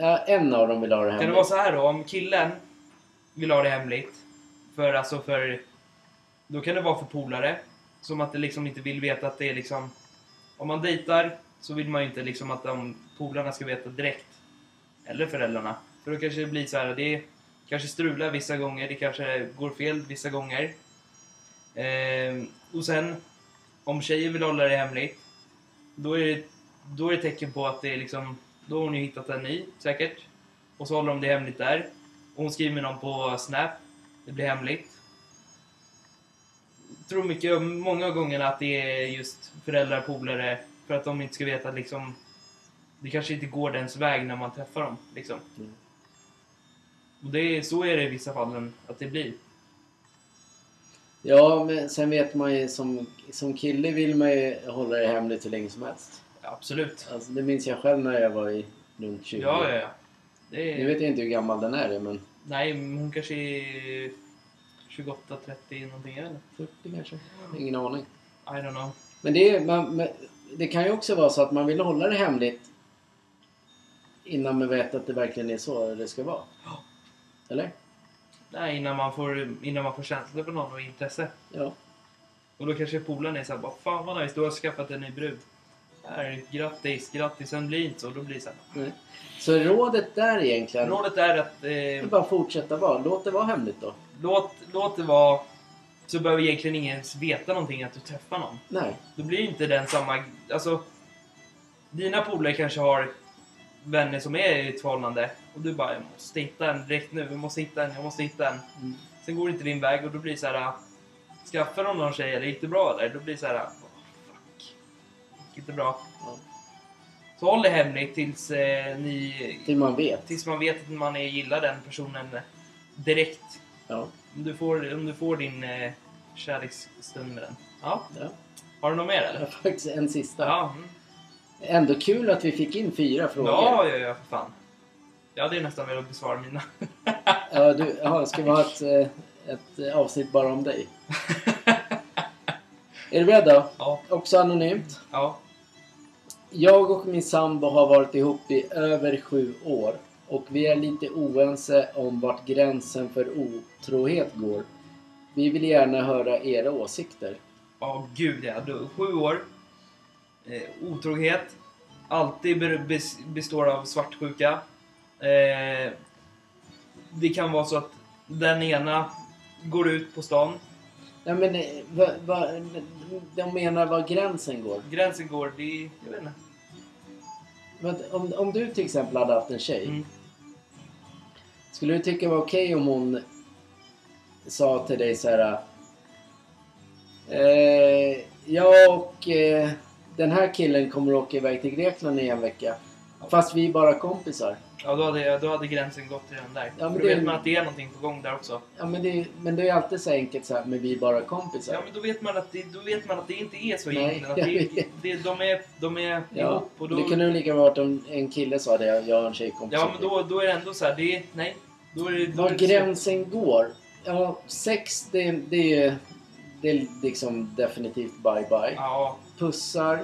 Speaker 2: Eh, ja, en av dem vill ha det
Speaker 3: Kan det
Speaker 2: hemligt.
Speaker 3: vara så här då? Om killen vill ha det hemligt. För alltså för... Då kan det vara för polare. Som att det liksom inte vill veta att det är liksom... Om man dejtar så vill man ju inte liksom att de polarna ska veta direkt. Eller föräldrarna. För då kanske det blir så här. Det kanske strular vissa gånger. Det kanske går fel vissa gånger. Ehm, och sen om tjejer vill hålla det hemligt. Då är det, då är det tecken på att det är liksom... Då har hon ju hittat en ny säkert. Och så håller de det hemligt där. Och hon skriver med någon på Snap. Det blir hemligt. Jag tror mycket, många gånger att det är just föräldrar, polare. För att de inte ska veta att liksom... Det kanske inte går dens väg när man träffar dem. Liksom.
Speaker 2: Mm.
Speaker 3: Och det är, så är det i vissa fallen att det blir.
Speaker 2: Ja, men sen vet man ju som, som kille vill man ju hålla det hemligt hur länge som helst.
Speaker 3: Absolut.
Speaker 2: Alltså, det minns jag själv när jag var i runt 20.
Speaker 3: Ja, ja, ja. Det
Speaker 2: Nu
Speaker 3: är,
Speaker 2: vet jag inte hur gammal den är men
Speaker 3: Nej, men hon kanske är 28, 30 någonting eller?
Speaker 2: 40 kanske? Ingen aning.
Speaker 3: I don't know.
Speaker 2: Men det, är, man, men det kan ju också vara så att man vill hålla det hemligt innan man vet att det verkligen är så det ska vara. (gasps) Eller?
Speaker 3: Nej, innan man får, innan man får känsla för någon och intresse.
Speaker 2: Ja.
Speaker 3: Och då kanske polaren är såhär bara Fan vad nice, du har skaffat en ny brud. Här, grattis, grattis. Sen blir det inte så. Då blir det såhär.
Speaker 2: Nej. Så rådet där egentligen,
Speaker 3: Rådet är att
Speaker 2: är
Speaker 3: eh,
Speaker 2: bara fortsätta vara. Låt det vara hemligt då.
Speaker 3: låt, låt det vara... Så behöver egentligen ingen ens veta någonting att du träffar någon.
Speaker 2: Nej.
Speaker 3: Då blir inte den samma... Alltså... Dina polare kanske har vänner som är i ett förhållande. Och du bara, jag måste hitta en direkt nu. Jag måste hitta en, jag måste hitta en.
Speaker 2: Mm.
Speaker 3: Sen går det inte din väg och då blir det så här. Skaffar de någon tjej eller gick det bra där? Då blir det så här. "Åh, fuck. Gick inte bra.
Speaker 2: Ja.
Speaker 3: Så håll det hemligt tills eh, ni...
Speaker 2: Till man vet.
Speaker 3: Tills man vet att man är, gillar den personen direkt.
Speaker 2: Ja.
Speaker 3: Om du får, om du får din eh, kärleksstund med den. Ja.
Speaker 2: ja.
Speaker 3: Har du något mer eller?
Speaker 2: faktiskt en sista.
Speaker 3: Ja. Mm.
Speaker 2: Ändå kul att vi fick in fyra frågor.
Speaker 3: Ja, ja, ja, för fan. Jag hade ju nästan velat besvara mina. (laughs)
Speaker 2: Ja, du, ja, ska vi ha ett, eh, ett avsnitt bara om dig? (laughs) Är du beredd då?
Speaker 3: ja,
Speaker 2: Också anonymt.
Speaker 3: ja.
Speaker 2: Jag och min sambo har varit ihop i över sju år och vi är lite oense om vart gränsen för otrohet går. Vi vill gärna höra era åsikter.
Speaker 3: Ja, gud ja. Du, sju år. Eh, otrohet. Alltid be- består av svartsjuka. Eh, det kan vara så att den ena går ut på stan.
Speaker 2: Ja, men, eh, va, va, de menar var gränsen går.
Speaker 3: Gränsen går, det jag vet inte.
Speaker 2: Men Om, om du till exempel hade haft en tjej.
Speaker 3: Mm.
Speaker 2: Skulle du tycka det var okej om hon sa till dig så här. Eh, jag och eh, den här killen kommer åka iväg till Grekland i en vecka. Fast vi är bara kompisar.
Speaker 3: Ja, då hade, då hade gränsen gått redan där.
Speaker 2: Ja, men
Speaker 3: då
Speaker 2: det-
Speaker 3: vet man att det är någonting på gång där också.
Speaker 2: Ja, men, det, men det är alltid så enkelt så här, men vi bara kompisar.
Speaker 3: Ja, men då vet man att det, då vet man att det inte är så
Speaker 2: Nej,
Speaker 3: egentligen. Att det, de är, de är
Speaker 2: Ja,
Speaker 3: ihop och då...
Speaker 2: Det kunde ju lika varit om en kille sa det, jag och en tjejkompis.
Speaker 3: Ja, men då, då är det ändå så här, det är... Nej. Då är. Då
Speaker 2: Var gränsen går? Ja, sex det, det, är, det är liksom definitivt bye bye.
Speaker 3: Ja,
Speaker 2: Pussar,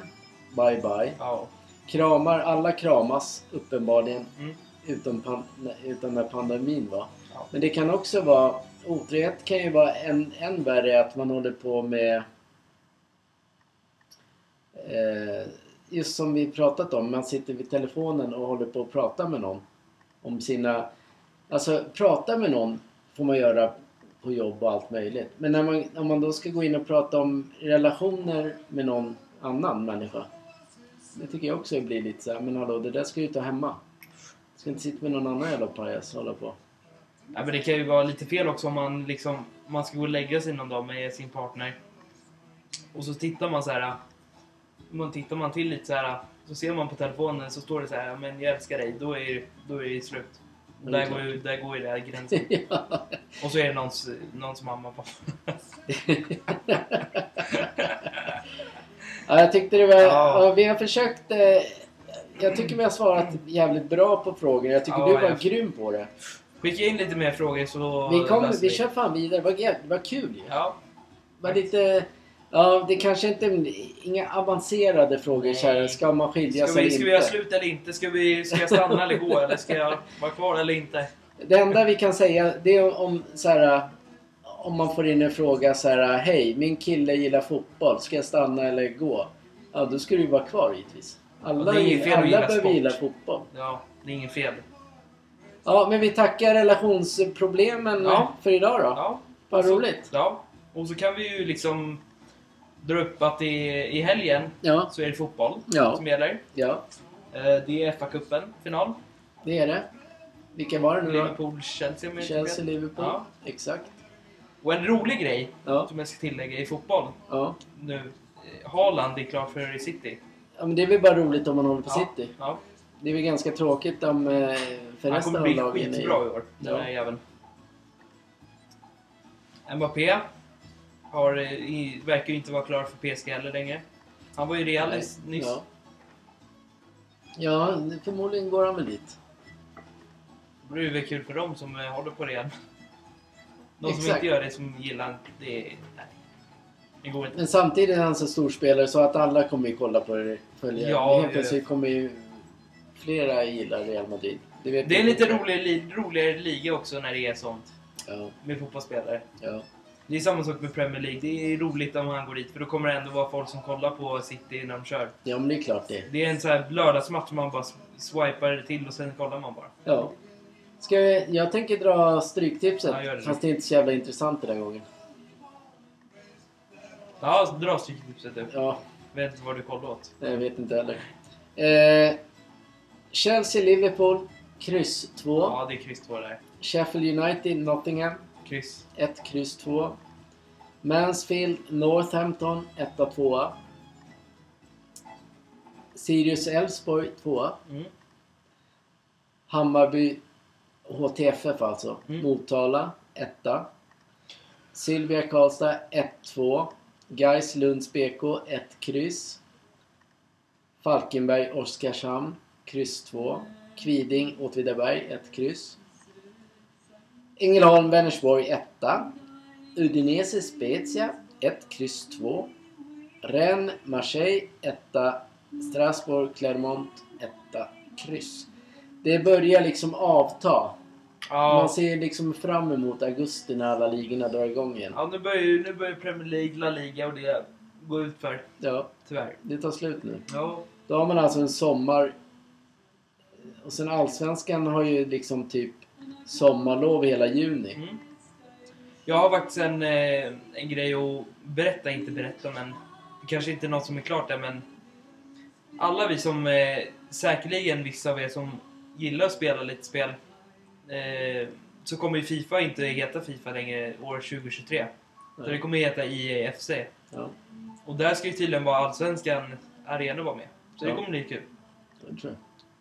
Speaker 2: bye bye.
Speaker 3: ja.
Speaker 2: Kramar, alla kramas uppenbarligen.
Speaker 3: Mm.
Speaker 2: Utom, pan, utan när pandemin var.
Speaker 3: Ja.
Speaker 2: Men det kan också vara, otrohet kan ju vara än, än värre att man håller på med eh, just som vi pratat om, man sitter vid telefonen och håller på att prata med någon. Om sina... Alltså prata med någon får man göra på jobb och allt möjligt. Men när man, om man då ska gå in och prata om relationer med någon annan människa. Det tycker jag också blir lite så här, men hallå det där ska ju ta hemma. Ska inte sitta med någon annan jävla pajas och hålla på.
Speaker 3: Ja, men det kan ju vara lite fel också om man liksom... Om man ska gå och lägga sig någon dag med sin partner. Och så tittar man så här... Man tittar man till lite så här. Så ser man på telefonen så står det så här, "Ja, men jag älskar dig. Då är, då är det slut.
Speaker 2: Är
Speaker 3: Där går, ju, där går ju det här gränsen. (laughs)
Speaker 2: ja.
Speaker 3: Och så är det någons, någons mamma och pappa. (laughs)
Speaker 2: ja, jag tyckte det var...
Speaker 3: Ja,
Speaker 2: vi har försökt... Eh, jag tycker vi har svarat jävligt bra på frågor. Jag tycker
Speaker 3: Ja,
Speaker 2: du var
Speaker 3: jag-
Speaker 2: grym på det.
Speaker 3: Skicka in lite mer frågor så
Speaker 2: Vi, kommer,
Speaker 3: löser
Speaker 2: vi kör fan vidare. Det var, jä- det var kul ju.
Speaker 3: Ja,
Speaker 2: var lite... Ja, det kanske inte... Inga avancerade frågor så. Ska man skiljas
Speaker 3: Ska vi,
Speaker 2: eller
Speaker 3: ska
Speaker 2: inte?
Speaker 3: vi göra slut eller inte? Ska, vi, ska jag stanna eller gå? Eller ska jag vara kvar eller inte?
Speaker 2: Det enda vi kan säga det är om så här, om man får in en fråga så här. Hej, min kille gillar fotboll. Ska jag stanna eller gå? Ja, då ska du ju vara kvar givetvis. Alla,
Speaker 3: det är inget fel att
Speaker 2: alla
Speaker 3: gilla
Speaker 2: behöver
Speaker 3: sport.
Speaker 2: gilla fotboll.
Speaker 3: Ja, det är inget fel.
Speaker 2: Ja, men vi tackar relationsproblemen
Speaker 3: Ja.
Speaker 2: för idag då.
Speaker 3: Ja,
Speaker 2: Vad
Speaker 3: så-
Speaker 2: roligt.
Speaker 3: Ja, och så kan vi ju liksom dra upp att i, i helgen
Speaker 2: Ja,
Speaker 3: så är det fotboll
Speaker 2: Ja.
Speaker 3: som gäller.
Speaker 2: ja,
Speaker 3: Eh, Det är FA-cupen, final.
Speaker 2: det är det. Vilka var det nu då?
Speaker 3: Liverpool-Chelsea om
Speaker 2: Chelsea. Liverpool.
Speaker 3: Ja.
Speaker 2: Exakt.
Speaker 3: Och en rolig grej
Speaker 2: Ja,
Speaker 3: som jag ska tillägga i fotboll
Speaker 2: ja.
Speaker 3: nu. eh, Haaland är klar för City.
Speaker 2: Ja, men det är väl bara roligt om man håller på
Speaker 3: Ja,
Speaker 2: City.
Speaker 3: Ja.
Speaker 2: Det är väl ganska tråkigt om eh, för
Speaker 3: Han
Speaker 2: resten
Speaker 3: kommer
Speaker 2: av
Speaker 3: bli
Speaker 2: lagen. är-
Speaker 3: skitbra i år, den
Speaker 2: Ja.
Speaker 3: här jäveln. Mbappé har, eh, i, verkar ju inte vara klar för PSG heller längre. Han var ju i Real
Speaker 2: Nej,
Speaker 3: nyss.
Speaker 2: Ja. ja, förmodligen går han väl dit.
Speaker 3: Det blir väl kul för dem som eh, håller på Real. De som
Speaker 2: Exakt.
Speaker 3: inte gör det, som gillar det. Det går inte.
Speaker 2: Men samtidigt är han så stor spelare så att alla kommer ju kolla på det. Följa.
Speaker 3: Ja,
Speaker 2: Helt plötsligt kommer ju flera gilla Real Madrid. Det,
Speaker 3: Det är en lite roligare, li- roligare liga också när det är sånt
Speaker 2: Ja,
Speaker 3: med fotbollsspelare.
Speaker 2: ja.
Speaker 3: Det är samma sak med Premier League. Det är roligt om han går dit för då kommer det ändå vara folk som kollar på City när de kör.
Speaker 2: ja, men det är klart det.
Speaker 3: Det är en sån här lördagsmatch man bara swipar till och sen kollar man bara.
Speaker 2: Ja. Ska vi, jag tänker dra stryktipset.
Speaker 3: Ja, det.
Speaker 2: fast det är inte så jävla intressant den här gången.
Speaker 3: Ja, dra stryktipset du.
Speaker 2: Ja,
Speaker 3: Vet inte vad du kollar åt.
Speaker 2: jag vet inte heller. Eh, Chelsea-Liverpool, kryss 2.
Speaker 3: Ja, det är kryss 2 där.
Speaker 2: Sheffield United, Nottingham,
Speaker 3: Kryss.
Speaker 2: 1, kryss 2. Mansfield, Northampton, 1, 2. Sirius Elfsborg, 2.
Speaker 3: Mm.
Speaker 2: Hammarby, HTFF alltså,
Speaker 3: Mm.
Speaker 2: Motala, 1. Sylvia Karlstad, 1-2. Gais Lunds BK, 1 kryss. Falkenberg, Oskarshamn, kryss 2. Kviding, Åtvidaberg, 1 kryss. Ängelholm, Vänersborg, 1. Udinese, Spezia, 1 kryss 2. Rennes, Marseille, 1. Strasbourg, Clermont, 1 kryss. Det börjar liksom avta.
Speaker 3: Ja,
Speaker 2: Man ser liksom fram emot augusti när alla ligorna drar igång igen.
Speaker 3: ja nu, börjar ju, nu börjar Premier League, La Liga och det gå ut för
Speaker 2: Ja,
Speaker 3: Tyvärr.
Speaker 2: det tar slut nu.
Speaker 3: Ja.
Speaker 2: Då har man alltså en sommar... Och sen Allsvenskan har ju liksom typ sommarlov hela juni.
Speaker 3: Mm. Jag har faktiskt en, eh, en grej att berätta, inte berätta men det kanske inte är något som är klart där men alla vi som, eh, säkerligen vissa av er som gillar att spela lite spel eh, så kommer ju Fifa inte heta Fifa längre år 2023. Så
Speaker 2: Nej.
Speaker 3: det kommer heta IEFC.
Speaker 2: Ja,
Speaker 3: Och där ska ju tydligen vara Allsvenskan Arena vara med. Så det
Speaker 2: Ja.
Speaker 3: kommer bli kul.
Speaker 2: det tror jag.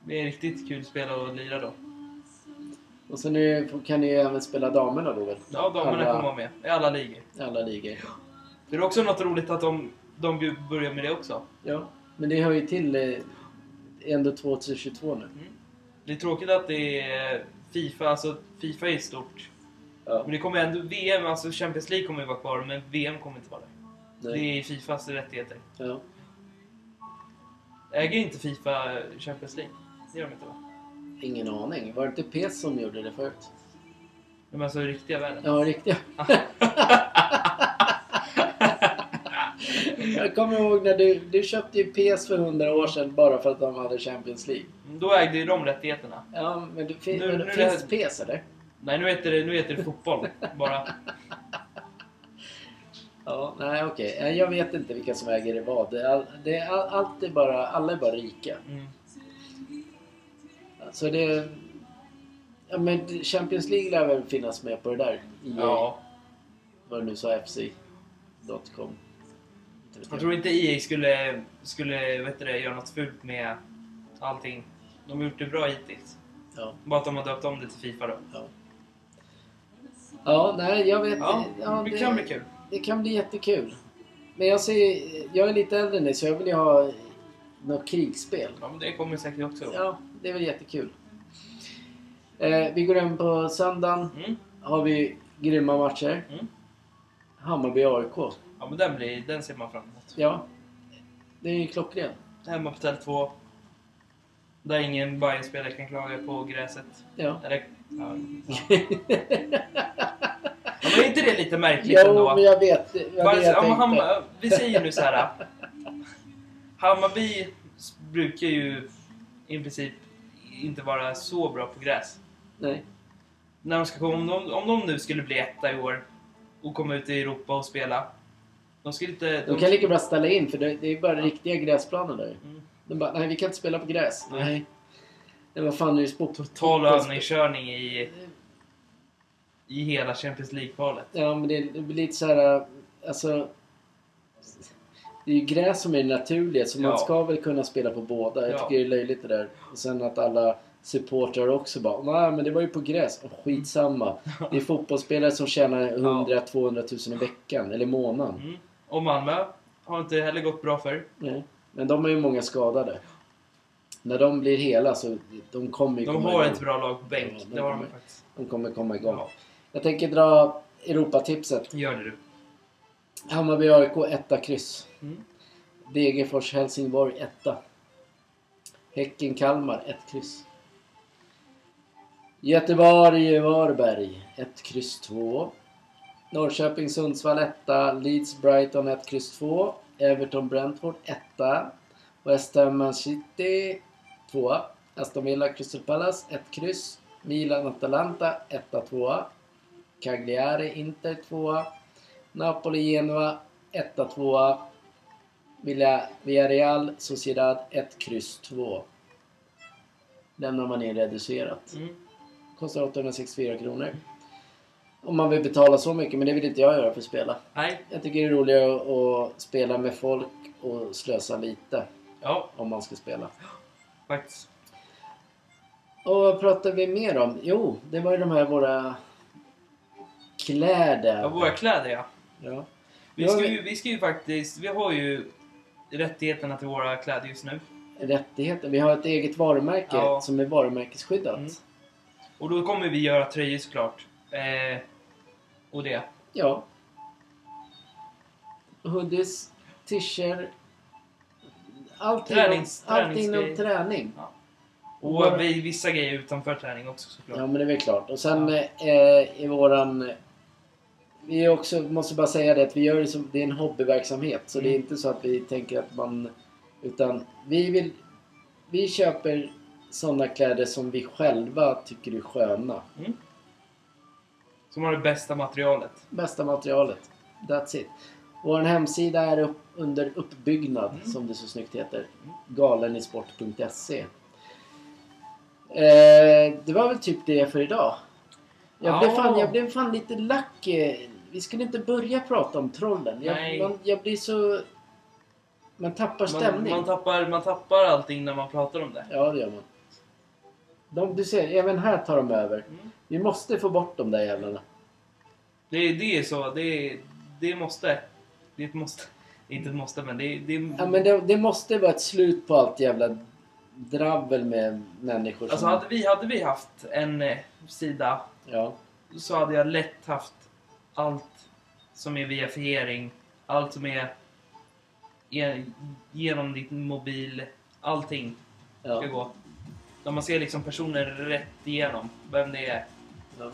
Speaker 3: Det är riktigt kul spel att lira då.
Speaker 2: Och sen är, kan ni ju även spela damerna då väl?
Speaker 3: Ja, damerna
Speaker 2: Alla-
Speaker 3: kommer vara med i alla ligor.
Speaker 2: I alla ligor.
Speaker 3: Det är också något roligt att de, de börjar med det också.
Speaker 2: Ja, men det hör ju till eh, ändå 2022 nu.
Speaker 3: Det är tråkigt att det är Fifa, alltså Fifa är stort.
Speaker 2: Ja.
Speaker 3: Men det kommer ändå, VM, alltså Champions League kommer ju vara kvar, men VM kommer inte vara där. Det
Speaker 2: Nej.
Speaker 3: är Fifas rättigheter.
Speaker 2: Ja.
Speaker 3: Äger inte Fifa Champions League? Det gör de inte va?
Speaker 2: Ingen aning. Var det inte PES som gjorde det förut?
Speaker 3: Men alltså riktiga världen.
Speaker 2: Ja, riktiga. (laughs) Jag kommer ihåg när du, du köpte ju PS för 100 år sedan bara för att de hade Champions League.
Speaker 3: Då ägde ju de rättigheterna.
Speaker 2: Ja, men fin,
Speaker 3: Nu-
Speaker 2: men
Speaker 3: nu
Speaker 2: finns
Speaker 3: det-
Speaker 2: PS eller?
Speaker 3: Nej, nu heter det, nu heter det fotboll. Bara. (laughs)
Speaker 2: Ja, nej okej. Nej, Jag vet inte vilka som äger det vad. Det är, det är all, allt är bara, alla är bara rika.
Speaker 3: Mm.
Speaker 2: Så det... Ja, men Champions League lär väl finnas med på det där? I,
Speaker 3: Ja.
Speaker 2: Vad du nu sa, FC.com.
Speaker 3: Jag tror inte EA skulle, skulle vet du det, göra något fult med allting. De har gjort det bra hittills.
Speaker 2: Ja.
Speaker 3: Bara att de har döpt om det till Fifa då.
Speaker 2: Ja. ja, nej jag vet
Speaker 3: Ja,
Speaker 2: ja,
Speaker 3: det kan bli kul.
Speaker 2: Det kan bli jättekul. Men jag ser, jag är lite äldre nu så jag vill ju ha något krigsspel.
Speaker 3: Ja, men det kommer säkert också.
Speaker 2: Ja, det är väl jättekul. Eh, vi går in på söndagen.
Speaker 3: Mm.
Speaker 2: Har vi grymma matcher.
Speaker 3: Mm.
Speaker 2: Hammarby-AIK.
Speaker 3: Ja, men den, blir, den ser man fram emot.
Speaker 2: Ja. Det är ju klockren.
Speaker 3: Hemma på Tele2. Där ingen Bayern-spelare kan klaga på gräset.
Speaker 2: Ja.
Speaker 3: Eller, ja. (laughs) Ja, men är inte det lite märkligt
Speaker 2: jo,
Speaker 3: ändå?
Speaker 2: men jag vet. Jag
Speaker 3: Bara,
Speaker 2: vet
Speaker 3: ja. Hammar, vi säger nu så här. Hammarby brukar ju i princip inte vara så bra på gräs.
Speaker 2: Nej.
Speaker 3: När de ska komma, om, de, om de nu skulle bli etta i år och komma ut i Europa och spela. De skulle inte...
Speaker 2: De kan lika bra ställa in för det, det är bara riktiga gräsplaner där.
Speaker 3: Mm.
Speaker 2: De bara, nej vi kan inte spela på gräs. Nej. Nej, vad fan är det sport?
Speaker 3: Total övningskörning i, i hela Champions League-kvalet.
Speaker 2: Ja, men det, det blir lite så här, alltså... Det är ju gräs som är det naturliga, så
Speaker 3: Ja.
Speaker 2: man ska väl kunna spela på båda. Jag
Speaker 3: Ja.
Speaker 2: tycker det är löjligt det där. Och sen att alla supportrar också bara, nej men det var ju på gräs. Oh, skitsamma. Det är fotbollsspelare som tjänar (laughs) 100-200 000 i veckan, eller i månaden.
Speaker 3: Mm. Och Malmö har inte heller gått bra för.
Speaker 2: Nej. Men de har ju många skadade. När de blir hela så de kommer ju
Speaker 3: De
Speaker 2: komma
Speaker 3: har
Speaker 2: igång.
Speaker 3: ett bra lag på bänk.
Speaker 2: Ja, de
Speaker 3: det har de
Speaker 2: kommer-
Speaker 3: faktiskt.
Speaker 2: De kommer komma igång.
Speaker 3: Ja,
Speaker 2: Jag tänker dra Europatipset.
Speaker 3: gör det du.
Speaker 2: Hammarby AIK 1 kryss.
Speaker 3: Mm.
Speaker 2: Degerfors Helsingborg 1. Häcken Kalmar 1 kryss. Göteborg Varberg 1 kryss 2. Norrköping Sundsvall 1. Leeds Brighton 1 kryss 2. Everton Brentford 1. West Ham Man City 2. Aston Villa Crystal Palace 1 kryss. Milan Atalanta 1 2. Cagliari Inter 2. Napoli Genoa 1 2. Villa- Villarreal Sociedad 1 kryss 2. Lämnar man in reducerat.
Speaker 3: Mm.
Speaker 2: Kostar 864 kronor. Om man vill betala så mycket, men det vill inte jag göra för att spela.
Speaker 3: Nej.
Speaker 2: Jag tycker det är roligare att- spela med folk och slösa lite
Speaker 3: Ja,
Speaker 2: om man ska spela.
Speaker 3: faktiskt.
Speaker 2: Och vad pratar vi mer om? Jo, det var ju de här våra kläder.
Speaker 3: Ja, våra kläder ja.
Speaker 2: Ja.
Speaker 3: Vi ska, ju, vi ska ju faktiskt... Vi har ju rättigheterna till våra kläder just nu.
Speaker 2: Rättigheter. Vi har ett eget varumärke
Speaker 3: Ja.
Speaker 2: som är varumärkesskyddat.
Speaker 3: Mm. Och då kommer vi göra tröjor såklart. Eh, och det.
Speaker 2: Ja. Hoodies, t-shirt. Allting,
Speaker 3: Tränings-
Speaker 2: inom träning.
Speaker 3: Och
Speaker 2: Våra-
Speaker 3: vi, vissa grejer utanför träning också såklart.
Speaker 2: Ja men det är väl klart. Och sen eh, i våran... Vi också, måste bara säga det att vi gör det som, det är en hobbyverksamhet. Så det är
Speaker 3: Mm.
Speaker 2: inte så att vi tänker att man... Utan vi vill... Vi köper sådana kläder som vi själva tycker är sköna.
Speaker 3: Som har det bästa materialet.
Speaker 2: Bästa materialet. That's it. Vår hemsida är upp, under uppbyggnad,
Speaker 3: Mm.
Speaker 2: som det så snyggt heter. galenisport.se. Eh, det var väl typ det för idag. Jag, blev
Speaker 3: Ja.
Speaker 2: fan, jag blev fan lite lack. Vi skulle inte börja prata om trollen. Jag, man, jag blir så... Man tappar
Speaker 3: Man,
Speaker 2: stämning.
Speaker 3: man, tappar, man tappar allting när man pratar om det.
Speaker 2: Ja, det gör man. De, du ser, även här tar de över.
Speaker 3: Mm.
Speaker 2: Vi måste få bort de där jävlarna.
Speaker 3: Det, det är så. Det, det måste. Det är ett måste. Är inte ett måste, men det, det
Speaker 2: Ja, men det, det måste vara ett slut på allt jävla dravel med människor
Speaker 3: Alltså
Speaker 2: som...
Speaker 3: hade vi, hade vi haft en eh, sida
Speaker 2: Ja.
Speaker 3: så hade jag lätt haft allt som är via fiering, allt som är ge- genom din mobil, allting ska
Speaker 2: Ja.
Speaker 3: gå. När man ser liksom personer rätt igenom, vem det är.
Speaker 2: ja.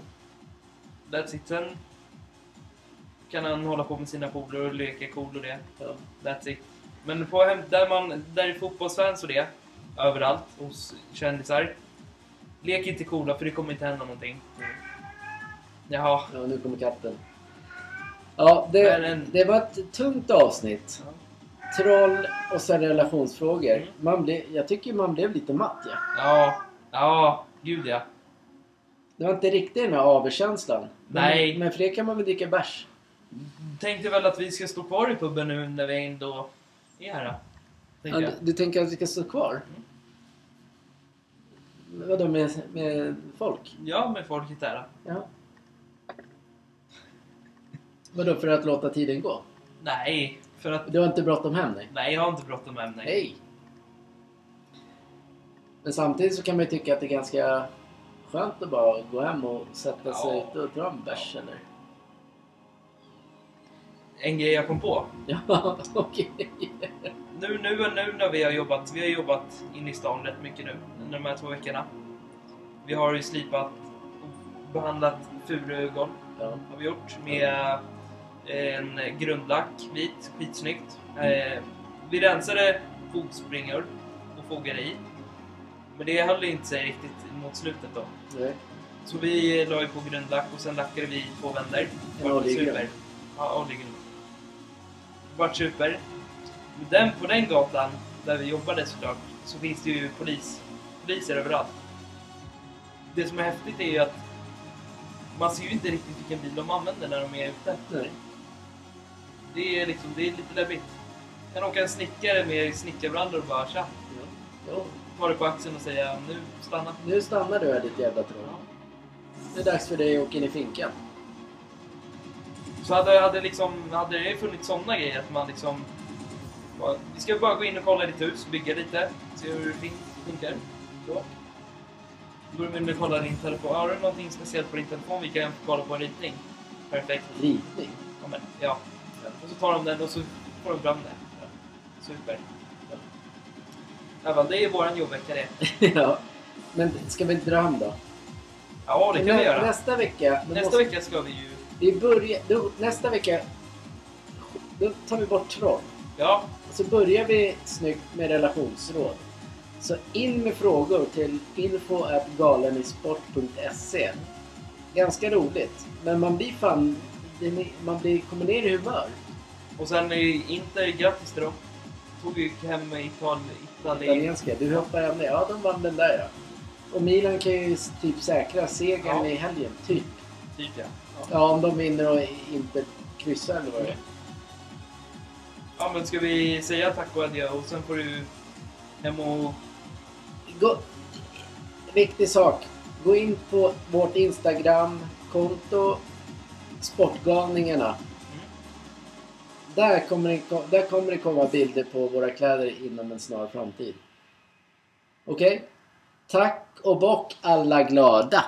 Speaker 3: That's it. Sen kan han hålla på med sina polare och leka cool och det.
Speaker 2: ja.
Speaker 3: That's it. Men på hem, där, man, där är fotbollsfans och det, överallt, hos kändisar. Lek inte coola för det kommer inte hända någonting. Jaha.
Speaker 2: Ja, nu kommer katten. Ja, det,
Speaker 3: en-
Speaker 2: det var ett tungt avsnitt. Troll och sen relationsfrågor.
Speaker 3: Mm.
Speaker 2: Man blev, jag tycker man blev lite matt ja.
Speaker 3: Ja, ja, gud ja.
Speaker 2: Det var inte riktigt den här avkänslan. Men-
Speaker 3: Nej.
Speaker 2: Men för det kan man väl dricka bärs?
Speaker 3: Tänkte väl att vi ska stå kvar i puben nu när vi ändå är här.
Speaker 2: Ja, du, du tänker att vi ska stå kvar? Vadå med, med folk?
Speaker 3: Ja, med folket här.
Speaker 2: Ja. Vadå för att låta tiden gå?
Speaker 3: Nej, för att...
Speaker 2: Du har inte bråttom hem nej?
Speaker 3: Nej, jag har inte bråttom hem. Nej.
Speaker 2: Hej! Men samtidigt så kan man ju tycka att det är ganska skönt att bara gå hem och sätta sig
Speaker 3: Ja.
Speaker 2: ute och dra en bärs eller?
Speaker 3: En grej jag kom på.
Speaker 2: Ja, (laughs) okej.
Speaker 3: Nu, nu, nu när vi har jobbat, vi har jobbat in i stan rätt mycket nu, under de här två veckorna. Vi har ju slipat och behandlat furugolv,
Speaker 2: Ja.
Speaker 3: har vi gjort, med en grundlack, vit, skitsnyggt. Eh, vi rensade fogspringor och fogade i. Men det höll inte sig riktigt mot slutet då.
Speaker 2: Nej.
Speaker 3: Så vi la ju på grundlack och sen lackade vi två vändor.
Speaker 2: En.
Speaker 3: Ja, oljegrund. Vart super. Den, på den gatan, där vi jobbade såklart, så finns det ju polis, poliser överallt. Det som är häftigt är ju att man ser ju inte riktigt vilken bil de använder när de är ute.
Speaker 2: Nej.
Speaker 3: Det är liksom, det är lite läbbigt. Kan åka en snickare med snickarbrallor och bara tja,
Speaker 2: Ja. Jo.
Speaker 3: ta det på axeln och säga nu stanna.
Speaker 2: Nu stannar du här ditt jävla troll. Det är dags för dig att åka in i finkan.
Speaker 3: Så hade, hade, liksom, hade det funnits sådana grejer att man liksom... bara, Vi ska bara gå in och kolla ditt hus, bygga lite, se hur det funkar. Så. Du in och kollar din telefon. Har du någonting speciellt på din telefon vi kan kolla på en ritning? Perfekt.
Speaker 2: Ritning.
Speaker 3: Ja, men, ja. Och så tar de den och så får de fram det. Ja. Super. Ja. Ja, det är våran jobbvecka det. (laughs)
Speaker 2: ja. Men ska vi dra hem då?
Speaker 3: Ja, det kan vi
Speaker 2: Nä-
Speaker 3: göra.
Speaker 2: Nästa vecka.
Speaker 3: Nästa
Speaker 2: måste-
Speaker 3: vecka ska vi ju...
Speaker 2: Vi börjar, då, nästa vecka då tar vi bort troll.
Speaker 3: Ja,
Speaker 2: Så börjar vi snyggt med relationsråd. Så in med frågor till info.galenisport.se Ganska roligt. Men man blir fan... Man blir, kommer ner i humör.
Speaker 3: Och sen är Inter, grattis till dem. Tog ju hem Ital, Italien.
Speaker 2: Italienska. Du hoppar hem det. Ja, de vann den där ja. Och Milan kan ju typ säkra segern
Speaker 3: Ja.
Speaker 2: i helgen. Typ.
Speaker 3: Typ ja.
Speaker 2: Ja, om de vinner och inte kryssar eller vad det är.
Speaker 3: Ja men ska vi säga tack och adjö och sen får du hem och...
Speaker 2: Gå, viktig sak. Gå in på vårt Instagram-konto Sportgalningarna. Där kommer, det, där kommer det komma bilder på våra kläder inom en snar framtid. Okej? Tack och bock alla glada!